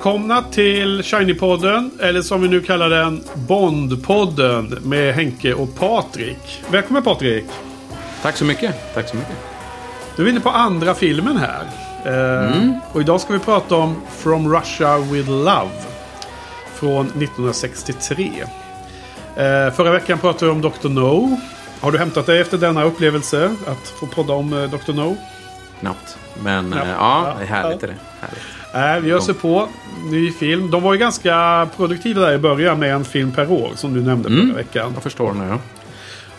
Välkomna till Shiny-podden, eller som vi nu kallar den, Bond-podden med Henke och Patrik. Välkommen Patrik! Tack så mycket. Tack så mycket. Nu är vi inne på andra filmen här. Eh, Mm. Och idag ska vi prata om From Russia With Love. Från 1963. Eh, förra veckan pratade vi om Dr. No. Har du hämtat dig efter denna upplevelse? Att få podda om eh, Dr. No? Knappt. Men Knappt. eh, ja, det är härligt ja. är det. Härligt. Nej, vi sig på. Ny film. De var ju ganska produktiva där i början med en film per år. Som du nämnde förra Mm. veckan. Jag förstår nu. Ja.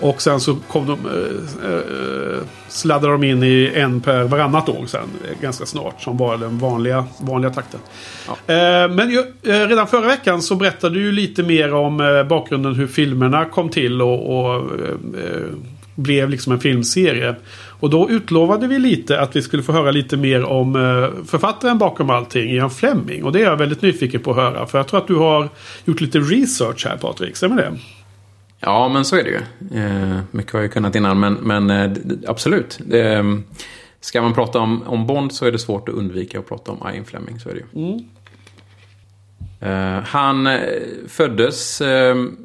Och sen så kom de, eh, eh, sladdade de in i en per varannat år sen. Ganska snart. Som var den vanliga, vanliga takten. Eh, men ju, redan förra veckan så berättade du lite mer om bakgrunden hur filmerna kom till och, och blev liksom en filmserie. Och då utlovade vi lite att vi skulle få höra lite mer om eh, författaren bakom allting, Ian Fleming. Och det är jag väldigt nyfiken på att höra. För jag tror att du har gjort lite research här Patrik, stämmer det? ja, men så är det ju. Eh, mycket har jag kunnat innan, men, men eh, absolut. Ska man prata om, om Bond så är det svårt att undvika att prata om Ian Fleming. Så är det ju. Eh, han föddes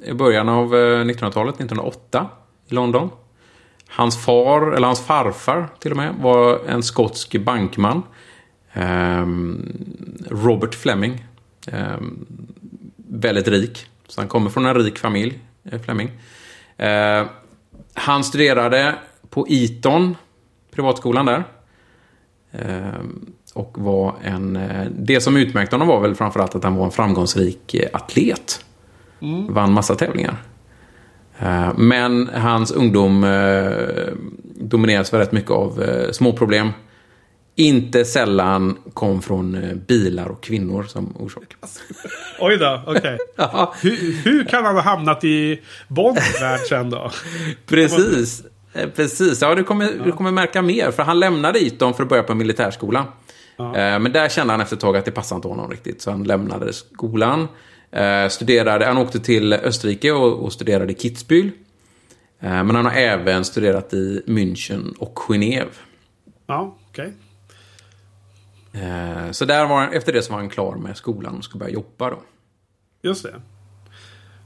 i början av eh, 1900-talet, 1908, i London. Hans far, eller hans farfar till och med, var en skotsk bankman. Ehm, Robert Fleming. Ehm, väldigt rik. Så han kommer från en rik familj, eh, Fleming. Eh, han studerade på Eton, privatskolan där. Ehm, och var en... eh, Det som utmärkte honom var väl framförallt att han var en framgångsrik eh, atlet. Vann massa tävlingar. Eh, Men hans ungdom eh, domineras väl rätt mycket av eh, små problem. Inte sällan kom från bilar och kvinnor som orsak. Oj då, okej. Ja, hur, hur kan han ha hamnat i Bonds värld sen då? precis. Precis, ja du kommer, du kommer märka mer. För han lämnade Eton för att börja på militärskolan. Eh, Men där kände han efter ett tag att det passade inte honom riktigt. Så han lämnade skolan. Eh, Studerade, han åkte till Österrike och, och studerade i Kitzbühel. Eh, Men han har även studerat i München och Genève. Ja, okej. Eh, Så där var, han- efter det så var han klar med skolan och skulle börja jobba då. Just det.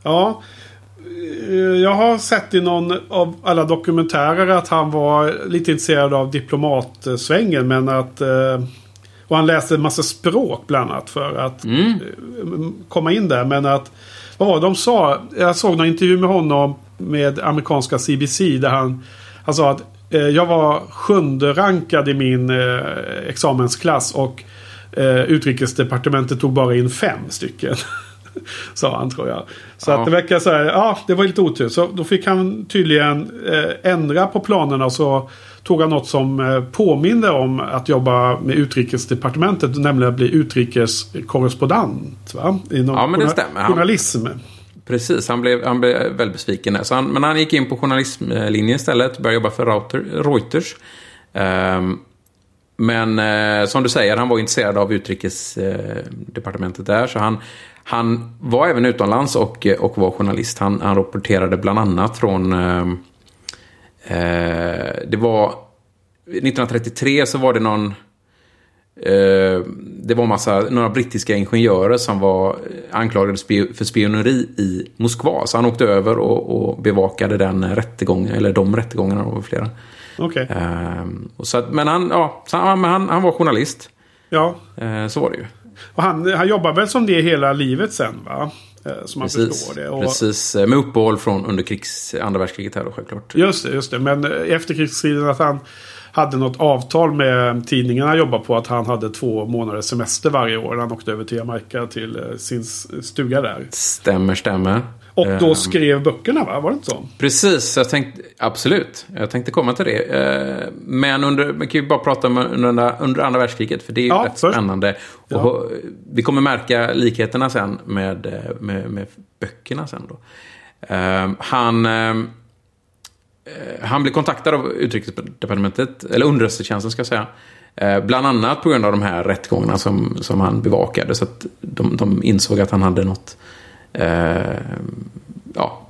Ja. Jag har sett i någon av alla dokumentärer att han var lite intresserad av diplomatsvängen. Men att... Och han läste en massa språk bland annat för att eh, komma in där. Men att... Vad var det de sa? Jag såg någon intervju med honom med amerikanska CBC där han... Han sa att eh, jag var sjunde rankad i min eh, examensklass och eh, utrikesdepartementet tog bara in fem stycken. Sa han tror jag. Så Ja. att det verkar så här, ja det var lite otur. Så då fick han tydligen eh, ändra på planerna och så tog han något som eh, påminde om att jobba med utrikesdepartementet. Nämligen att bli utrikeskorrespondent. Va? Inom Ja, men det stämmer. Han- Journalism. Precis, han blev, han blev väldigt besviken. Så han, men han gick in på journalismlinjen istället, började jobba för Reuter, Reuters. Ehm, men eh, som du säger, han var intresserad av utrikesdepartementet där. Så han, han var även utomlands och, och var journalist. Han, han rapporterade bland annat från... eh, det var... 1933 så var det någon... Eh, det var massa, några brittiska ingenjörer som var anklagade för spioneri i Moskva. Så han åkte över och, och bevakade den rättegången, eller de rättegångarna, var flera. Okej. Eh, och så men han, ja, han, han, han var journalist. Ja. Så var det ju. Och han, han jobbar väl som det hela livet sen va? Eh, Som man Precis, förstår det. Och, precis. Eh, Med uppehåll från under krigs, andra världskriget här då, självklart. Just det, just det. Men eh, i efterkrigstiden att han hade något avtal med tidningen han jobbade på. Att han hade två månaders semester varje år. Han åkte över till Jamaica till sin stuga där. Stämmer, stämmer. Och då Eh, skrev böckerna va? Var det inte så? Precis, jag tänkte, absolut. Jag tänkte komma till det. Eh, Men under, man kan ju bara prata om under, under andra världskriget, för det är ju Ja, rätt först. spännande. Och Vi kommer märka likheterna sen med, eh, med, med böckerna sen då. Eh, Han, eh, han blev kontaktad av utrikesdepartementet, eller underrättelsetjänsten ska jag säga. Eh, Bland annat på grund av de här rättegångarna som, som han bevakade. Så att de, de insåg att han hade något eh, ja,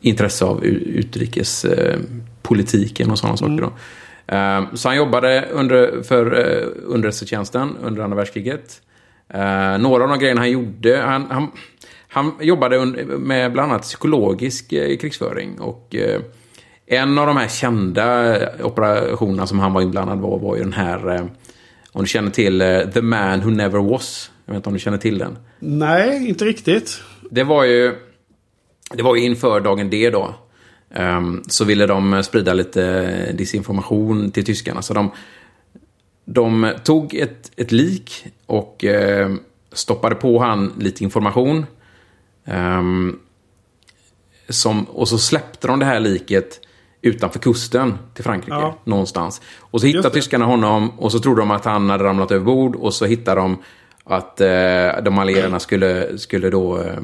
intresse av utrikespolitiken och sådana saker. Då. Eh, Så han jobbade under, för eh, underrättelsetjänsten under andra världskriget. Eh, några av de grejerna han gjorde, han, han, han jobbade med bland annat psykologisk eh, krigsföring. Och eh, en av de här kända operationerna som han var inblandad var, var ju den här, eh, om du känner till eh, The Man Who Never Was. Jag vet inte om du känner till den. Nej, inte riktigt. Det var ju, det var ju inför dagen D då. Ehm, så ville de sprida lite disinformation till tyskarna. Så de, de tog ett, ett lik och eh, stoppade på han lite information. Ehm, som, och så släppte de det här liket utanför kusten till Frankrike. Ja. Någonstans. Och så hittade tyskarna honom och så trodde de att han hade ramlat över bord. Och så hittade de att eh, de allierarna skulle, skulle då eh,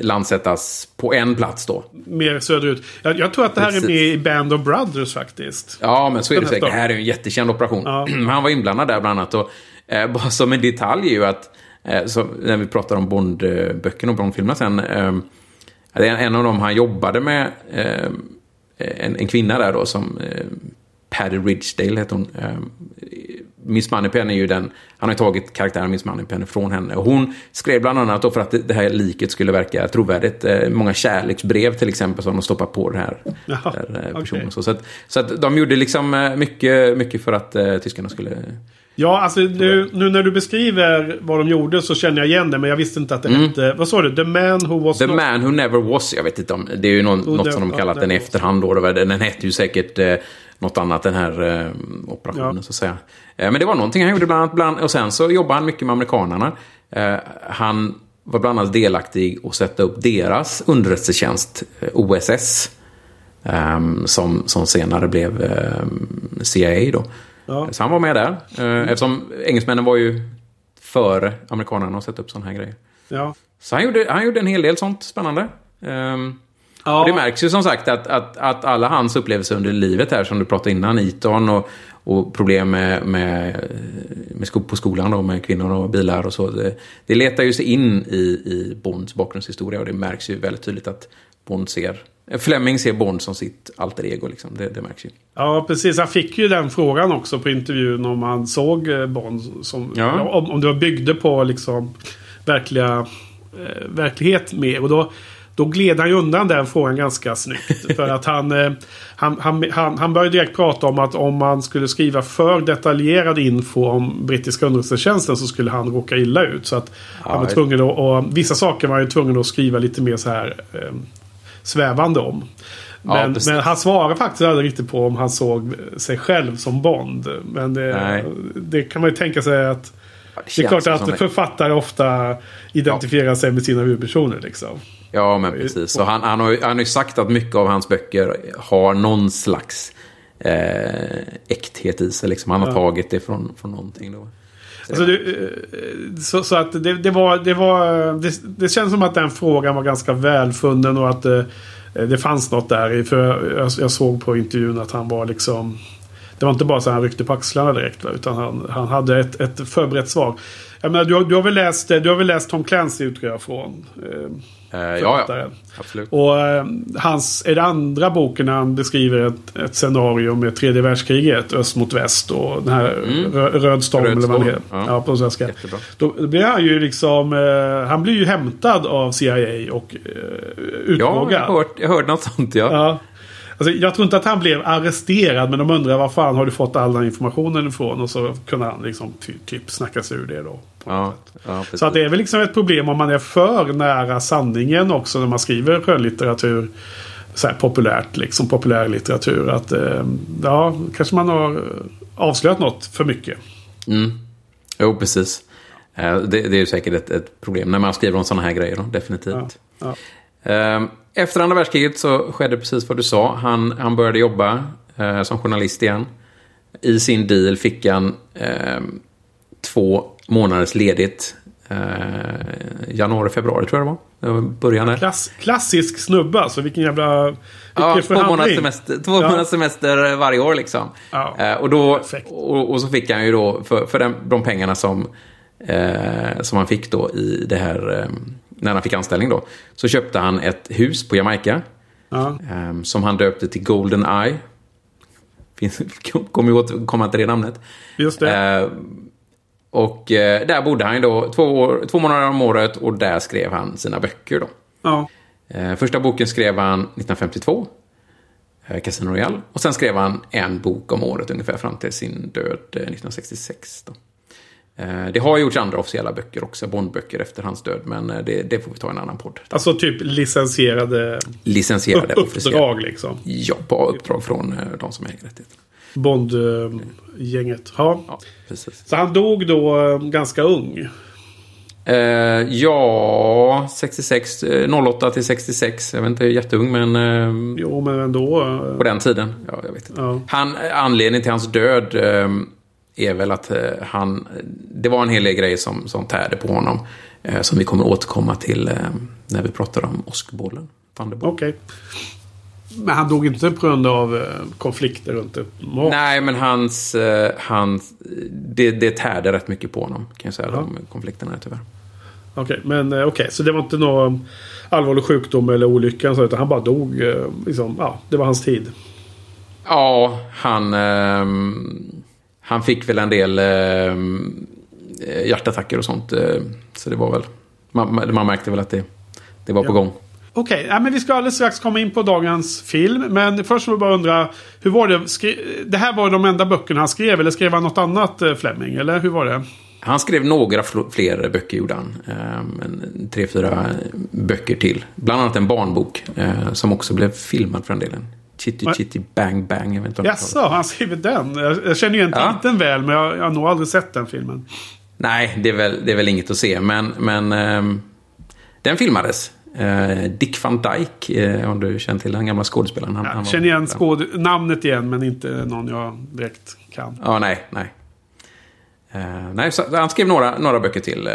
landsättas på en plats då. Mer söderut. Jag, jag tror att det här Precis. är med i Band of Brothers faktiskt. Ja, men så är det säkert. Det här är en jättekänd operation. Ja. Han var inblandad där bland annat. Och, eh, bara som en detalj är ju att, eh, så, när vi pratar om Bond-böckerna och Bond-filmerna sen. Eh, det är en av dem han jobbade med, eh, en, en kvinna där då som eh, Patty Ridgedale heter hon. Miss Moneypenny är ju den, han har ju tagit karaktären Miss Moneypenny från henne. Och hon skrev bland annat då för att det, här liket skulle verka trovärdigt. Eh, många kärleksbrev till exempel som de stoppat på det här, Jaha, där, eh, personen. okej. Så, så, att, så att de gjorde liksom eh, mycket, mycket för att eh, tyskarna skulle... Ja, alltså nu, nu när du beskriver vad de gjorde så känner jag igen det. Men jag visste inte att det hette... Vad sa du? The man who was Mm. The not... man who never was, jag vet inte om... Det är ju någon, Oh, något som de kallat den i efterhand då. Den hette ju säkert eh, något annat, den här eh, operationen Ja. så att säga. Eh, men det var någonting han gjorde bland annat. Bland, och sen så jobbade han mycket med amerikanerna. Eh, han var bland annat delaktig att sätta upp deras underrättelsetjänst, eh, OSS. ehm, som, som senare blev ehm, CIA då. Ja. Så han var med där. Eh, eftersom engelsmännen var ju före amerikanerna att sätta upp sådana här grejer. Ja. Så han gjorde, han gjorde en hel del sånt spännande. Ja. och det märks ju som sagt att, att, att alla hans upplevelser under livet här, som du pratade innan, Eton och, och problem med, med, med sko på skolan då, med kvinnor och bilar och så. Det, det letar ju sig in i, i Bonds bakgrundshistoria och det märks ju väldigt tydligt att Bond ser, Fleming ser Bond som sitt alter ego liksom. Det, det märks ju. Ja, precis. Han fick ju den frågan också på intervjun om han såg eh, Bond. Som, Ja. om, om det var byggde på liksom verkliga, eh, verklighet mer. Och då, då gled han ju undan den frågan ganska snyggt. för att han, eh, han, han, han, han började direkt prata om att om man skulle skriva för detaljerad info om brittiska underrättelsetjänsten så skulle han råka illa ut. Så att han var tvungen att, och vissa saker var han ju tvungen att skriva lite mer så här eh, svävande om. Ja, Men, precis. men han svarade faktiskt aldrig riktigt på om han såg sig själv som Bond. Men det, Nej. det kan man ju tänka sig att... Ja, Det är klart att författare ofta identifierar sig med sina huvudpersoner. Liksom. Ja, men precis. Så han, han, har, ju- han har ju sagt att mycket av hans böcker har någon slags eh, äkthet i sig. Liksom. Han har tagit det från, från någonting. Då. Alltså det, eh, så, så att det, det var... Det, var det, det känns som att den frågan var ganska välfunnen och att eh, det fanns något där. För jag, jag såg på intervjun att han var liksom... Det var inte bara så att han ryckte på axlarna direkt. Va? Utan han, han hade ett, ett förberett svar. Jag menar, du, har, du, har väl läst, du har väl läst Tom Clancy utgår jag från? Eh, ja, ja. Absolut. Och eh, hans, är det andra boken när han beskriver ett, ett scenario med tredje världskriget, öst mot väst och den här rö, Röd storm Mm. Eller vad det heter. ja. Ja, på svenska. Jättebra. Då blir han ju liksom, eh, han blir ju hämtad av CIA och eh, Ja, utfrågad. jag, hört, jag hörde något sånt, ja. Ja. Alltså, jag tror inte att han blev arresterad men de undrar var fan har du fått all den informationen ifrån? Och så kunde han liksom ty, typ snacka sig ur det då. Ja, ja. Så att det är väl liksom ett problem om man är för nära sanningen också när man skriver skönlitteratur. Så här populärt, liksom populärlitteratur. Att eh, ja, kanske man har avslöjat något för mycket. Mm. Jo, precis. Eh, Det, det är ju säkert ett, ett problem när man skriver om sådana här grejer. Då, definitivt. Ja. Eh, Efter andra världskriget så skedde precis vad du sa. Han, han började jobba eh, som journalist igen. I sin deal fick han eh, två månaders ledigt. Eh, januari, februari tror jag det var. Det var början där. Klass, klassisk snubbe alltså. Vilken jävla... Vilken Ja, två månaders förhandling. semester, två månaders semester varje år liksom. Ja, Eh, och, då, och, och så fick han ju då, för, för den, de pengarna som, eh, som han fick då i det här, eh, när han fick anställning då, så köpte han ett hus på Jamaica. Ja. eh, som han döpte till Golden Eye. Kommer ju återkomma till det namnet. Just det. Eh, Och eh, där bodde han då två, år, två månader om året och där skrev han sina böcker då. Ja. Eh, första boken skrev han 1952, eh, Casino Royale. Och sen skrev han en bok om året ungefär fram till sin död eh, 1966. Då. Eh, det har gjorts andra officiella böcker också, Bondböcker efter hans död, men eh, det, det får vi ta i en annan podd. Alltså typ licensierade Licensierade officiella. uppdrag liksom. Ja, på uppdrag från eh, de som äger rättigheten. Bond-gänget. Ja. Ja, precis. Så han dog då ganska ung. Eh, ja, 66, eh, 08 till 66. Jag vet inte, jätteung, men eh, Jo, men ändå. på den tiden. Ja, jag vet inte. Ja. Han, anledningen till hans död eh, är väl att eh, han... Det var en hel del grejer som, som tärde på honom. Eh, som vi kommer återkomma till eh, när vi pratar om åskbollen. Thunderbolt. Okej. Men han dog inte på grund av konflikter runt det. Nej, men hans... Hans det, det tärde rätt mycket på honom, kan jag säga. Ja. De konflikterna, tyvärr. Okej, men eh, okej. Så det var inte någon allvarlig sjukdom eller olycka. så, Utan han bara dog. Liksom, ja, det var hans tid. Ja, han... ehm, han fick väl en del ehm, eh, hjärtattacker och sånt. eh, så det var väl... Man, man märkte väl att det, det var på Ja. gång. Okej, ja, men vi ska alldeles strax komma in på dagens film. Men först vill jag bara undra. Hur var det? Skri det här var de enda böckerna han skrev. Eller skrev han något annat eh, Fleming? Eller hur var det? Han skrev några fl- fler böcker, gjorde han. En, tre, fyra böcker till. Bland annat en barnbok eh, som också blev filmad för den delen. Chitty. Chitty Bang Bang. Jag vet inte om du har Jaså, har han skrivit den? Jag, känner ju igen Ja. titeln väl. Men jag, jag har nog aldrig sett den filmen. Nej, det är väl, det är väl inget att se. Men, men ehm, den filmades. Eh, Dick Van Dyke, eh, om du känner till den gamla skådespelaren. Han, han Jag var- känner igen skåd namnet igen. Men inte någon jag direkt kan. Ja, nej, nej. Eh, nej, så han skrev några, några böcker till.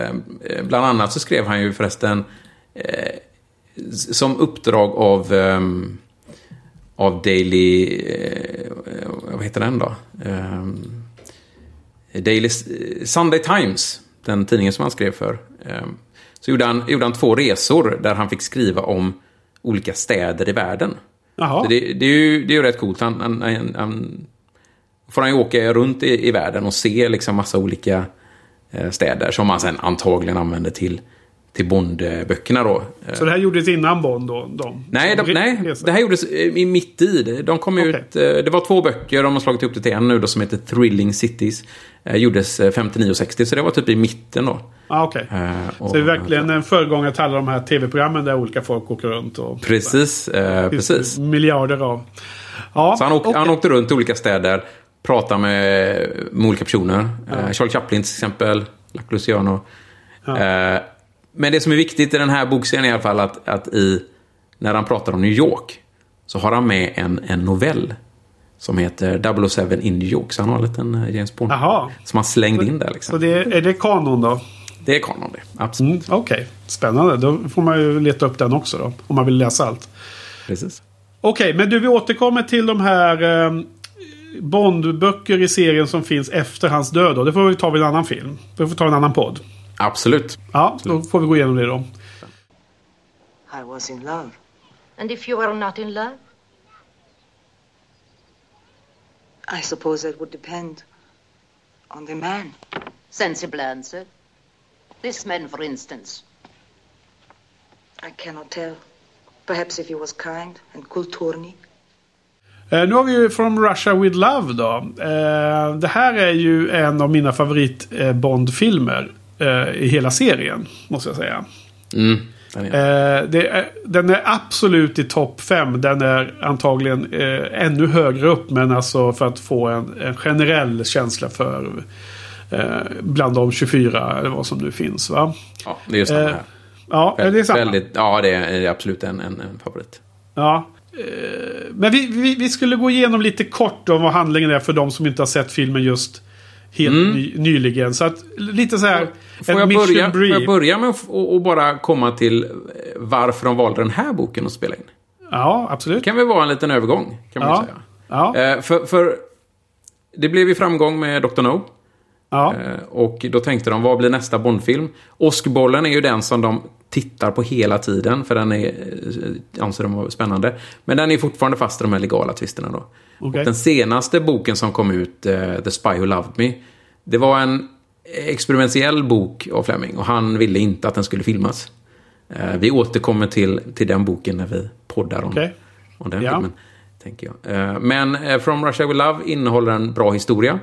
Bland annat så skrev han ju förresten som uppdrag av, ehm, av Daily... Eh, vad heter den då? Ehm, Daily Sunday Times, den tidningen som han skrev för. Ehm, så gjorde han, gjorde han två resor där han fick skriva om olika städer i världen. Jaha. Så det, det, är ju, det är ju rätt coolt. Han, han, han, han får han ju åka runt i, i världen och se liksom massa olika eh, städer som han sen antagligen använder till, till Bondböckerna då. Så det här gjordes innan Bond då? De, Nej, de, nej det här gjordes eh, i mitt i. det. De kom Okej. ut, eh, det var två böcker, de har slagit ihop det till en nu då som heter Thrilling Cities. Eh, gjordes eh, 59 och 60, så det var typ i mitten då. Ah, och- Så det är verkligen en föregångare till alla de här tv-programmen där olika folk åker runt. Och, Precis, finns precis. Miljarder av. Ja, Så han, åk, okej. han åkte runt i olika städer, pratade med, med olika personer. Eh, Charlie Chaplin till exempel, Lac Luciano. Eh, men det som är viktigt i den här bokserien är i alla fall att, att i, när han pratar om New York så har han med en, en novell som heter 007 in New York. Så han har en liten eh, James Bond Jaha. som han slängde in där. Så Liksom. det, är det kanon då? Det är kanon det, absolut. Mm, Okej, spännande. Då får man ju leta upp den också då. Om man vill läsa allt. Precis. Okej, men du vi återkommer till de här eh, Bondböcker i serien som finns efter hans död. Då. Det får vi ta vid en annan film. Det får vi ta en annan podd. Absolut. Ja, då får vi gå igenom det då. I was in love. And if you were not in love? I suppose that would depend on the man. Sensible answer. This man, for instance. I cannot tell. Perhaps if he was kind and kulturny. Eh, nu har vi ju From Russia With Love då. Eh, det här är ju en av mina favorit eh, Bond-filmer eh, i hela serien. Måste jag säga. Mm, den är. Eh, det är, den är absolut i topp 5. Den är antagligen eh, ännu högre upp. Men alltså för att få en, en generell känsla för eh, bland de 24 eller vad som nu finns. Va? Ja, det är ju samma Eh, här. Ja, det är samma. Väldigt, ja, det är absolut en, en, en favorit. Ja. Eh, Men vi, vi, vi skulle gå igenom lite kort om vad handlingen är för de som inte har sett filmen just helt ny, nyligen. Så att lite så här. Får jag, börja, får jag börja med att bara komma till eh, varför de valde den här boken att spela in? Ja, absolut. Det kan väl vara en liten övergång, kan man Ja. säga. Ja. Eh, för, för det blev ju framgång med Dr. No. Ja. Eh, och då tänkte de, vad blir nästa Bondfilm? Åskbollen är ju den som de tittar på hela tiden, för den är, anser de vara spännande. Men den är fortfarande fast i de här legala tvisterna då. Okej. Och den senaste boken som kom ut, eh, The Spy Who Loved Me, det var en, experimentell bok av Fleming och han ville inte att den skulle filmas. Eh, vi återkommer till, till den boken när vi poddar om, Okej. om den Ja. filmen. Tänker jag. Eh, men eh, From Russia With Love innehåller en bra historia.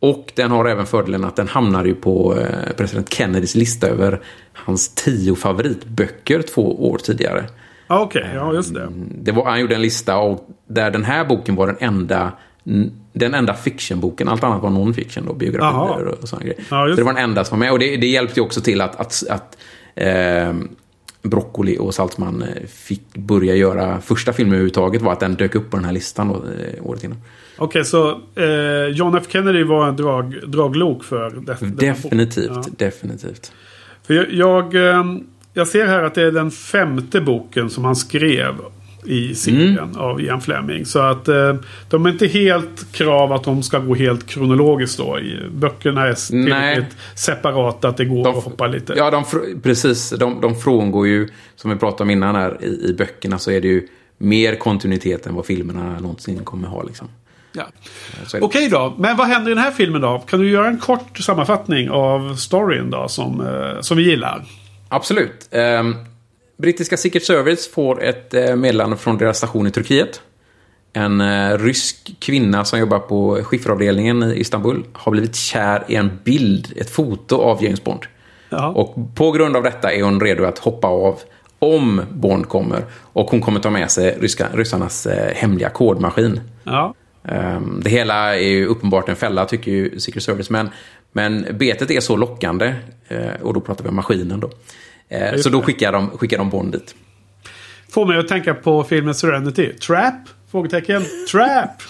Och den har även fördelen att den hamnar ju på president Kennedys lista över hans tio favoritböcker två år tidigare. Ja, okej. Ja, just det. Det var, han gjorde en lista och där den här boken var den enda den enda fictionboken. Allt annat var non-fiction då, biografier och sådana grejer. Ja, så det var den enda som var med. Och det, det hjälpte ju också till att, att, att eh, Broccoli och Saltzman eh, fick börja göra första filmen överhuvudtaget var att den dök upp på den här listan då, eh, året innan. Okej, så eh, John F Kennedy var en drag, draglok för bok. Definitivt, Ja. definitivt. För jag, jag, eh, jag ser här att det är den femte boken som han skrev i serien Mm. av Ian Fleming. Så att eh, de är inte helt krav att de ska gå helt kronologiskt då. Böckerna är tillräckligt separata att det går De- att hoppa lite. Ja, de, precis. De, de frångår ju, som vi pratade om innan här, i, i böckerna så är det ju mer kontinuitet än vad filmerna någonsin kommer ha. Liksom. Ja. Det. Okej då, men vad händer i den här filmen då? Kan du göra en kort sammanfattning av storyn då som, eh, som vi gillar? Absolut. Ehm, brittiska Secret Service får ett eh, meddelande från deras station i Turkiet. En eh, rysk kvinna som jobbar på skifferavdelningen i Istanbul har blivit kär i en bild, ett foto av James Bond. Ja. Och på grund av detta är hon redo att hoppa av om Bond kommer. Och hon kommer ta med sig ryska, ryssarnas eh, hemliga kodmaskin. Ja. Ehm, Det hela är ju uppenbart en fälla, tycker ju Secret Service. Men, men betet är så lockande, och då pratar vi om maskinen då. Eh, Så då skickar de, skickar de Bond dit. Får mig att tänka på filmen Serenity. Trap? Frågetecken. Trap!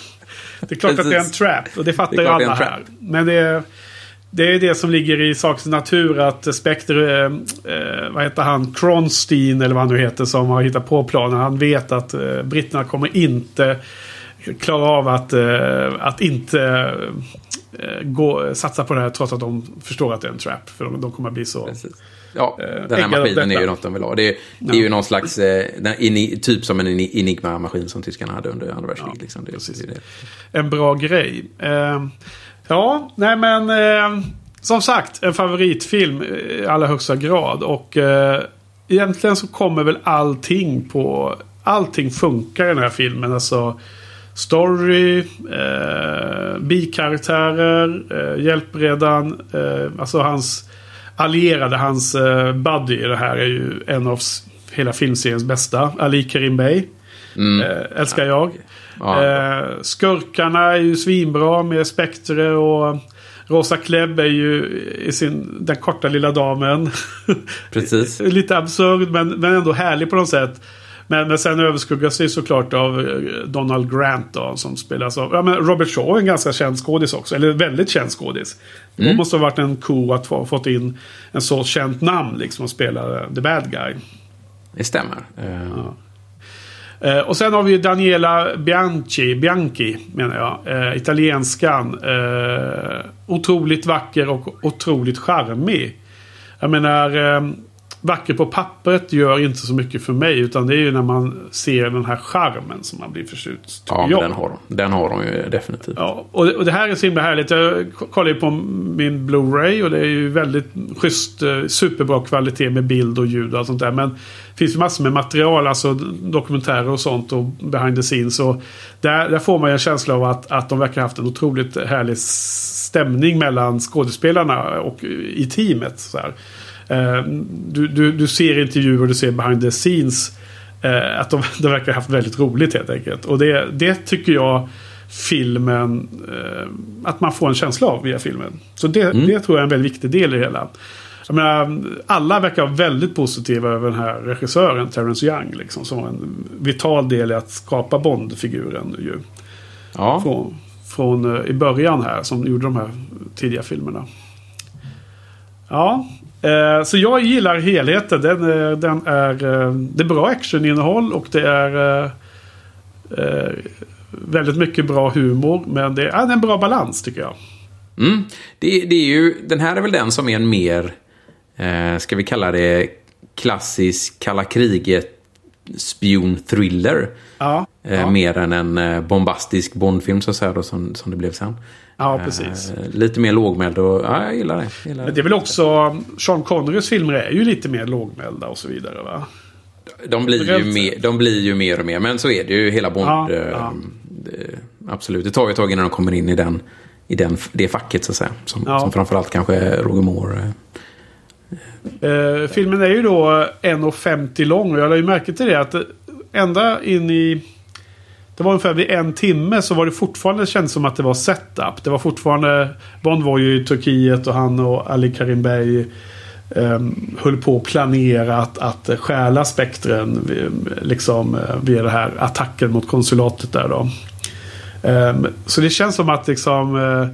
Det är klart att det är en trap. Och det fattar Det ju alla här. Men det är, det är det som ligger i sakens natur att Spectre, eh, eh, vad heter han, Kronstein eller vad han nu heter som har hittat på planen. Han vet att eh, britterna kommer inte klara av att, eh, att inte eh, gå, satsa på det här trots att de förstår att det är en trap. För de, de kommer bli så... Precis. Ja, Eh, den här maskinen är ju något de vill ha. Det är, det är ju någon slags, eh, typ som en Enigma-maskin som tyskarna hade under andra världskriget. liksom. det, det, det. en bra grej. Eh, ja, nej men eh, som sagt en favoritfilm i allra högsta grad. Och eh, egentligen så kommer väl allting på... Allting funkar i den här filmen. Alltså story, eh, bikaraktärer, eh, hjälpredan. Eh, alltså hans allierade, hans eh, buddy i det här är ju en av hela filmseriens bästa. Ali Karim Bey. Eh, älskar jag. Ja. Eh, skurkarna är ju svinbra med Spectre och Rosa Klebb är ju i sin, den korta lilla damen. Precis. Lite absurd men, men ändå härlig på något sätt. Men, men sen överskuggas det såklart av eh, Donald Grant då, som spelas av... Ja, men Robert Shaw är en ganska känd skådis också. Eller väldigt känd skådis. Det måste ha varit en ko att få fått in en så känt namn liksom och spela eh, the bad guy. Det stämmer. Eh, Eh, och sen har vi Daniela Bianchi, Bianchi menar jag. Eh, italienskan. Eh, otroligt vacker och otroligt charmig. Jag menar, eh, vacker på pappret gör inte så mycket för mig. Utan det är ju när man ser den här charmen som man blir förtjust. Ja, jag. den har de. Den har de ju definitivt. Ja, och, och det här är så himla härligt. Jag kollar ju på min Blu-ray och det är ju väldigt schysst, eh, superbra kvalitet med bild och ljud och allt sånt där. Men det finns ju massor med material, alltså dokumentärer och sånt och behind the scenes. Och där, där får man ju en känsla av att, att de verkar ha haft en otroligt härlig stämning mellan skådespelarna och i teamet. Så här. Eh, Du, du, du ser intervjuer och du ser behind the scenes. Eh, att de, de verkar ha haft väldigt roligt helt enkelt. Och det, det tycker jag filmen... Eh, att man får en känsla av via filmen. Så det, det tror jag är en väldigt viktig del i det hela. Jag menar, alla verkar vara väldigt positiva över den här regissören, Terrence Young. Liksom, som var en vital del i att skapa Bond-figuren. Ju, Ja, från, från i början här, som gjorde de här tidiga filmerna. Ja, så jag gillar helheten. Den, eh, den är, eh, det är bra actioninnehåll och det är eh, eh, väldigt mycket bra humor. Men det är, en bra balans tycker jag. Mm. Det, det är ju, den här är väl den som är en mer, eh, ska vi kalla det, klassisk kalla kriget spion-thriller. Ja, Eh, ja. Mer än en eh, bombastisk Bondfilm så att säga då, som, som det blev sen. Ja, precis. Eh, lite mer lågmäld och ja, jag gillar det. Jag gillar Men det är väl också... Sean Connerys filmer är ju lite mer lågmälda och så vidare va? De blir, ju mer, de blir ju mer och mer, men så är det ju hela Bond. Ja, eh, ja. Det, absolut, det tar ju ett tag innan de kommer in i, den, i den, det facket så att säga. Som, Ja. som framförallt kanske Roger Moore. eh, Eh, filmen är ju då 1,50 lång och jag lade ju märke till det att eh, ända in i... Det var ungefär vid en timme så var det fortfarande det kändes som att det var setup. Det var fortfarande... Bond var ju i Turkiet och han och Ali Karim Bey ehm, höll på att planera att, att stjäla spektren eh, liksom eh, via den här attacken mot konsulatet där då. Um, så det känns som att liksom eh,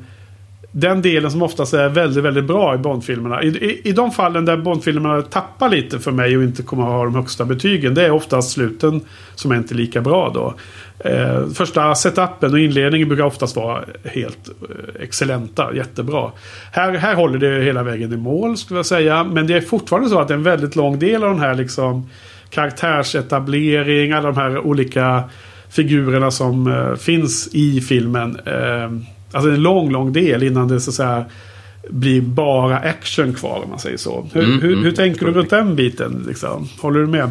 den delen som oftast är väldigt, väldigt bra i Bondfilmerna. I, i, I de fallen där Bondfilmerna tappar lite för mig och inte kommer att ha de högsta betygen. Det är oftast sluten som är inte lika bra då. Eh, första setupen och inledningen brukar oftast vara helt eh, excellenta, jättebra. Här, här håller det hela vägen i mål skulle jag säga. Men det är fortfarande så att det är en väldigt lång del av den här liksom karaktärsetablering, alla de här olika figurerna som eh, finns i filmen. Eh, alltså en lång, lång del innan det så att säga blir bara action kvar om man säger så. Hur, Mm, hur, mm. hur tänker du runt den biten? Liksom? Håller du med?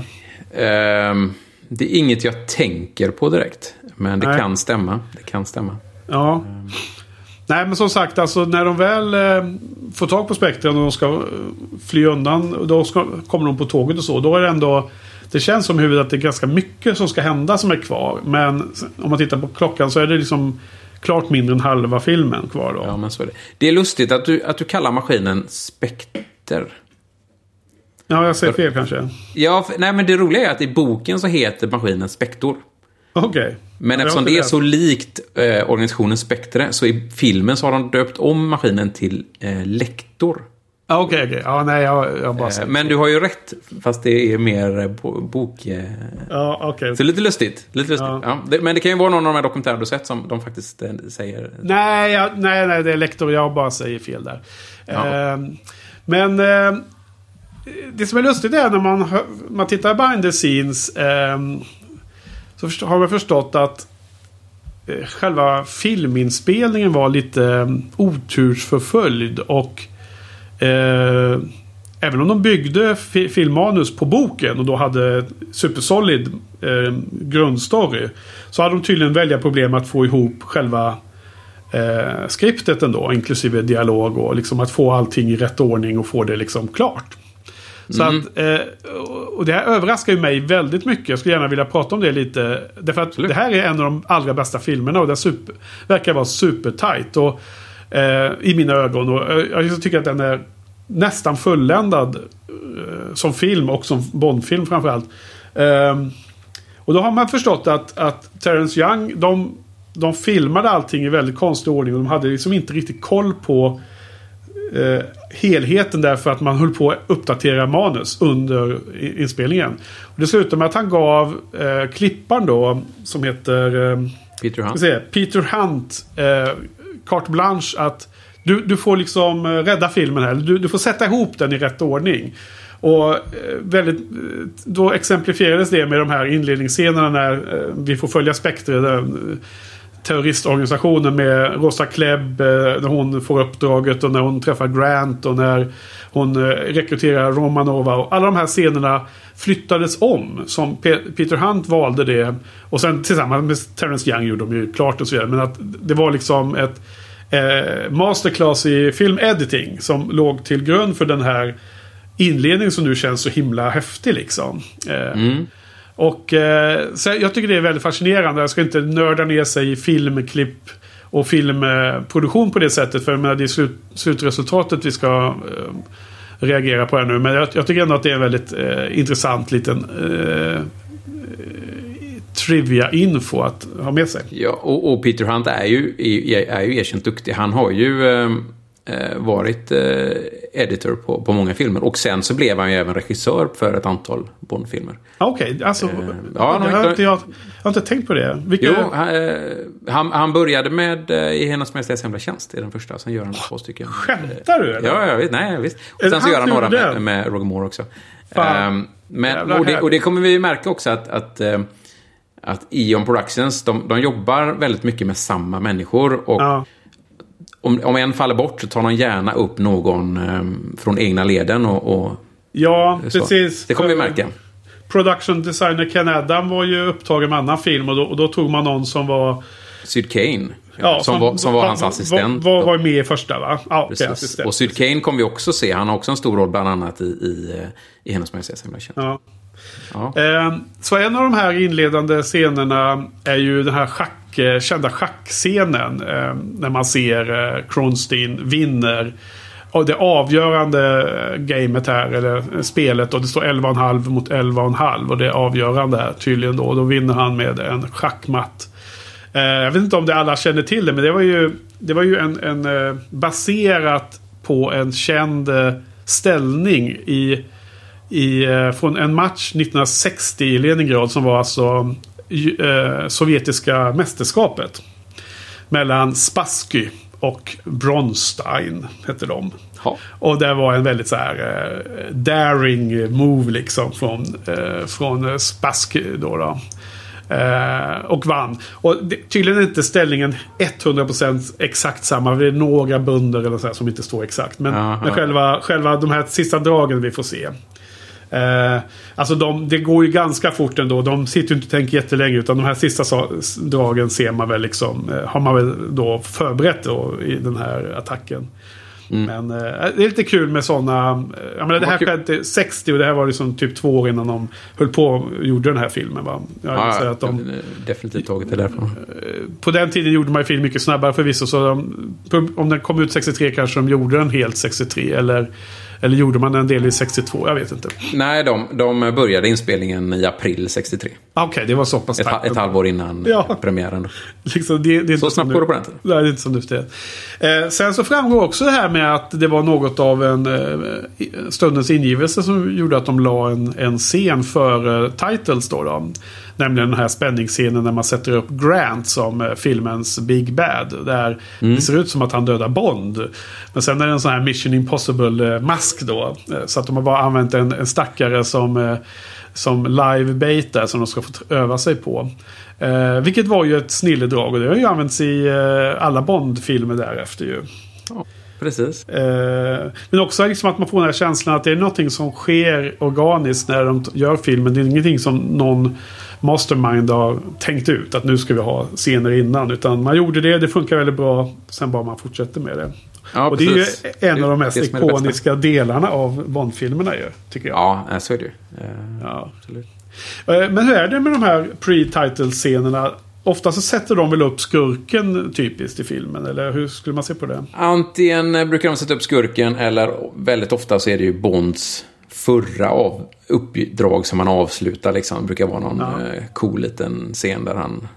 Ehm, det är inget jag tänker på direkt. Men det Nej. kan stämma. Det kan stämma. Ja. Nej men som sagt alltså när de väl eh, får tag på spektren och de ska eh, fly undan. Då ska, kommer de på tåget och så. Då är det ändå. Det känns som huvudet att det är ganska mycket som ska hända som är kvar. Men om man tittar på klockan så är det liksom klart mindre än halva filmen kvar då. Ja, men så är det. Det är lustigt att du, att du kallar maskinen Spekter. Ja, jag säger fel kanske. Ja, för, nej men det roliga är att i boken så heter maskinen Spektor. Okej. Men Ja, eftersom det är inte så likt eh, organisationen Spektre så i filmen så har de döpt om maskinen till eh, Lektor. Ja, Okej, okej. Ja, nej, jag, jag bara Eh, sett. men du har ju rätt, fast det är mer eh, bo- bok... Eh, Ja, okej. så lite lustigt. Lite lustigt. Ja. Ja. det, men det kan ju vara någon av de här dokumentärer du sett som de faktiskt eh, säger... Nej, jag, nej, nej, det är lektor. Jag bara säger fel där. Ja. Ehm, men eh, det som är lustigt är när man, hör, man tittar behind the scenes. ehm, så har man förstått att eh, själva filminspelningen var lite um, otursförföljd. Och eh, även om de byggde fi, filmmanus på boken och då hade supersolid eh, grundstory. Så hade de tydligen välja problem att få ihop själva eh, skriptet ändå. Inklusive dialog och liksom att få allting i rätt ordning och få det liksom klart. Så Mm. att, eh, och det här överraskar ju mig väldigt mycket. Jag skulle gärna vilja prata om det lite. Därför att Absolut. det här är en av de allra bästa filmerna och det super, verkar vara supertight. Och, I mina ögon. Och eh, jag tycker att den är nästan fulländad eh, som film och som Bondfilm framförallt. Eh, och då har man förstått att, att Terrence Young, de, de filmade allting i väldigt konstig ordning. Och de hade liksom inte riktigt koll på eh, helheten därför att man höll på att uppdatera manus under inspelningen. Och det slutade med att han gav eh, klipparen då, som heter eh, Peter Hunt. se, Peter Hunt, eh, carte blanche att du, du får liksom eh, rädda filmen här. Du, du får sätta ihop den i rätt ordning. Och eh, väldigt, eh, då exemplifierades det med de här inledningsscenerna när vi får följa Spektre. Den, terroristorganisationen med Rosa Klebb. När hon får uppdraget och när hon träffar Grant och när hon rekryterar Romanova. Och alla de här scenerna flyttades om. Som Peter Hunt valde det. Och sen tillsammans med Terrence Young gjorde de ju klart och så vidare. Men att det var liksom ett eh, masterclass i film editing som låg till grund för den här inledningen som nu känns så himla häftig liksom. Eh, Mm. och eh, så jag tycker det är väldigt fascinerande. Jag ska inte nörda ner sig i filmklipp och filmproduktion på det sättet. För menar, det är slut, slutresultatet vi ska eh, reagera på här nu. Men jag, jag tycker ändå att det är en väldigt eh, intressant liten eh, trivia-info att ha med sig. Ja, och, och Peter Hunt är ju, är, är ju erkänt duktig. Han har ju eh, eh, varit eh, editor på, på många filmer. Och sen så blev han ju även regissör för ett antal Bondfilmer. Ah, Okej, alltså. ja, det han har inte- jag, jag har inte tänkt på det. Vilka, Jo, han, eh, han, började med eh, I Hennes Majestäts Hemliga Tjänst. i den första. Sen gör han två stycken. Skämtar du eller? Ja, ja visst. Nej, visst. Och Är det sen så gör han några med, med Roger Moore också. Fan. Ehm, men, och, det, och det kommer vi märka också att, att, eh, att Eon Productions, de, de jobbar väldigt mycket med samma människor. Och Ja. om, om en faller bort så tar de gärna upp någon eh, från egna leden och, och Ja, så. precis. Det kommer vi märka. Production designer Ken Adam var ju upptagen med annan film och då, och då tog man någon som var... Syd Kane. som, var, som var hans assistent. Var, var med i första va? Ja, Precis. assistent. Och Syd Kane kommer vi också se. Han har också en stor roll bland annat i, i, eh, i Hennes Majestäts Hemliga Tjänst. Ja. Ja. Ehm, så en av de här inledande scenerna är ju den här schack, eh, kända schackscenen. Ehm, när man ser eh, Kronstein vinner. Och det avgörande eh, gamet här, eller spelet. Och det står 11,5 mot 11,5. Och det är avgörande här tydligen då. Och då vinner han med en schackmatt. Ehm, jag vet inte om det alla känner till det, men det var ju, det var ju en, en baserat på en känd ställning i i, eh, från en match 1960 i Leningrad som var alltså eh, sovjetiska mästerskapet. Mellan Spassky och Bronstein hette de. Ja. Och det var en väldigt så här eh, daring move liksom från, eh, från Spassky då. då. Eh, och vann. Och det, tydligen är inte ställningen 100% exakt samma. Det är några bunder eller så här som inte står exakt. Men, men själva, själva de här sista dragen vi får se. Eh, alltså de, det går ju ganska fort ändå. De sitter ju inte och tänker jättelänge. Utan de här sista dragen ser man väl liksom. Eh, har man väl då förberett då i den här attacken. Men eh, det är lite kul med sådana. Eh, jag menar, det här skedde 60 och det här var liksom typ två år innan de höll på och gjorde den här filmen. Va? Jag Ja, gissar ja, att de, definitivt tagit det därifrån. på den tiden gjorde man ju film mycket snabbare förvisso. Så de, om den kom ut 63 kanske de gjorde den helt 63. Eller, eller gjorde man en del i 62? Jag vet inte. Nej, de, de började inspelningen i april 63. Ah, Okej, det var så pass Ett, starkt. ett halvår innan Ja. premiären. Liksom, det, det Så snabbt går det på den tiden. Nej, det är inte som nu för tiden. eh, Sen så framgår också det här med att det var något av en eh, stundens ingivelse som gjorde att de la en, en scen för eh, titles då, då. Nämligen den här spänningsscenen när man sätter upp Grant som eh, filmens Big Bad. Där Mm. det ser ut som att han dödar Bond. Men sen är det en sån här Mission Impossible-mask då. Eh, Så att de har bara använt en, en stackare som, eh, som live bait där som de ska få öva sig på. Eh, vilket var ju ett snilledrag och det har ju använts i eh, alla Bond-filmer därefter ju. Ja, precis. Eh, men också liksom att man får den här känslan att det är någonting som sker organiskt när de gör filmen. Det är ingenting som någon mastermind har tänkt ut att nu ska vi ha scener innan. Utan man gjorde det, det funkar väldigt bra. Sen bara man fortsätter med det. Ja, och det är ju precis. en av de mest ikoniska delarna av Bond-filmerna ju. Tycker jag. Ja, eh, så är det ju. Eh, Ja. Absolut. Eh, Men hur är det med de här pre-title-scenerna? Ofta så sätter de väl upp skurken typiskt i filmen, eller hur skulle man se på det? Antingen brukar de sätta upp skurken eller väldigt ofta så är det ju Bonds förra av uppdrag som man avslutar. Liksom. Det brukar vara någon Ja. eh, cool liten scen där han...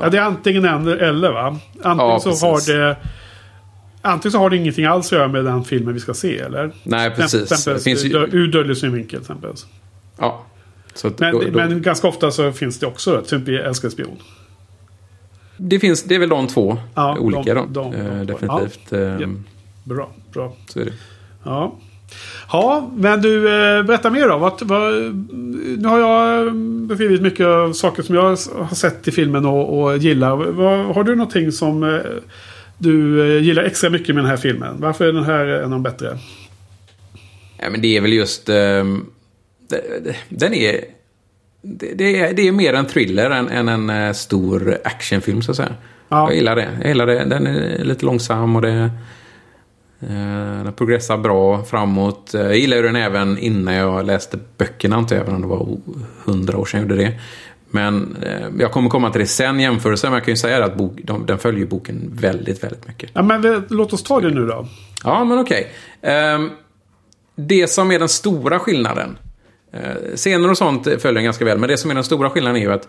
Ja, det är antingen en eller va? Antingen Ja, så har det... Antingen så har det ingenting alls att göra med den filmen vi ska se, eller? Nej, precis. Det finns ju- Ur dödlig synvinkel, exempel. Ja. Så Men, då, då, men ganska ofta så finns det också, till exempel i Älskade spion. det, finns, det är väl de två Ja, olika de- de- de eh, två. definitivt. Ja. Bra, bra. Så är det. Ja. Ja, men du, eh, berätta mer då. Vad, vad, nu har jag beskrivit mycket av saker som jag har sett i filmen och, och gillar. Vad, har du någonting som eh, du eh, gillar extra mycket med den här filmen? Varför är den här en av de bättre? Ja, men det är väl just... det- det- den är... Det, det, är, det är mer en thriller än, än en stor actionfilm så att säga. Ja. Jag gillar det. Jag gillar det. Den är lite långsam och det... eh, Den progressar bra framåt. Jag gillar ju den även innan jag läste böckerna, inte även om det var hundra år sedan jag gjorde det. Men eh, jag kommer komma till det sen jämförelse, men jag kan ju säga att bok, de, den följer boken väldigt, väldigt mycket. Ja, men vi- låt oss ta det nu då. Ja, men okej. Ehm, det som är den stora skillnaden. Scener och sånt följer ganska väl, men det som är den stora skillnaden är ju att,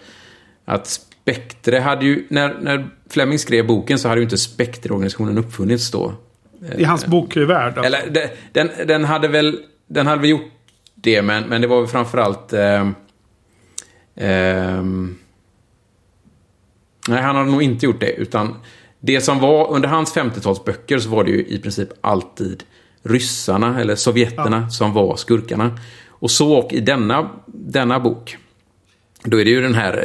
att Spectre hade ju... När, när Fleming skrev boken så hade ju inte Spectre-organisationen uppfunnits då. I hans bokvärld. Alltså. Eller de- den, den hade väl... Den hade väl gjort det, men, men det var väl framförallt... ehm, ehm, nej, han hade nog inte gjort det. Utan det som var under hans 50-talsböcker så var det ju i princip alltid ryssarna, eller sovjeterna, som var skurkarna. Och så och i denna, denna bok. Då är det ju den här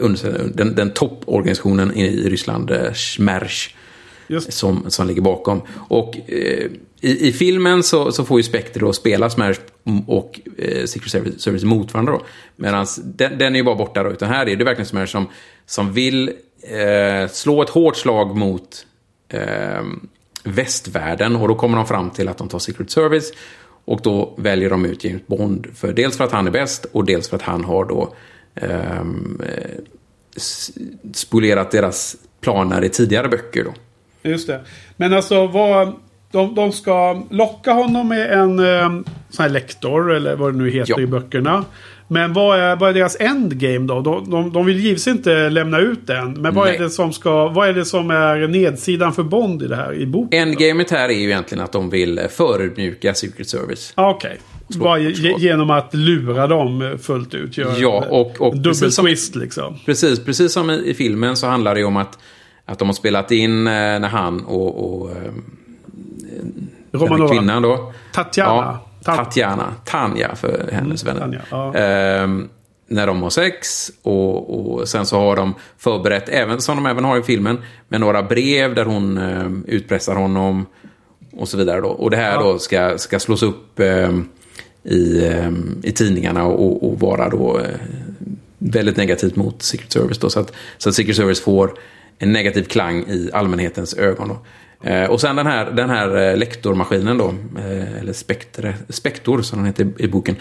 eh, den, den topporganisationen i Ryssland, eh, Smersh, Just. som, som ligger bakom. Och eh, i, i filmen så, så får ju Spectre då spela Smash och eh, Secret Service, Service mot varandra då. Medan den, den är ju bara borta då. Utan här är det verkligen Smash som, som vill eh, slå ett hårt slag mot eh, västvärlden. Och då kommer de fram till att de tar Secret Service. Och då väljer de ut James Bond. För, dels för att han är bäst och dels för att han har då eh, spolerat spolierat deras planer i tidigare böcker. Då. Just det. Men alltså vad... De, de ska locka honom med en eh, sån här lektor eller vad det nu heter Ja. i böckerna. Men vad är, vad är deras endgame då? De, de, de vill givetvis inte lämna ut den. Men vad Nej. är, det som ska, vad är det som är nedsidan för Bond i det här i boken? Endgamet här är ju egentligen att de vill förödmjuka Secret Service. Ah, Okej. Bara ge, genom att lura dem fullt ut. Göra Ja, och- och dubbel twist liksom. Precis, precis som i, i filmen så handlar det ju om att, att de har spelat in eh, när han och, och eh, Romanova. kvinnan då. Tatjana. Ja, Ta- Tatjana. Tanja för hennes vänner. Tanja, ja. Ehm, när de har sex och, och sen så har de förberett, även, som de även har i filmen, med några brev där hon eh, utpressar honom och så vidare. Då. Och det här Ja. då ska, ska slås upp eh, i, eh, i tidningarna och, och vara då eh, väldigt negativt mot Secret Service. Då, så, att, så att Secret Service får en negativ klang i allmänhetens ögon. Då. Eh, och sen den här, den här eh, lektormaskinen då, eh, eller spektre, spektor som den heter i, boken.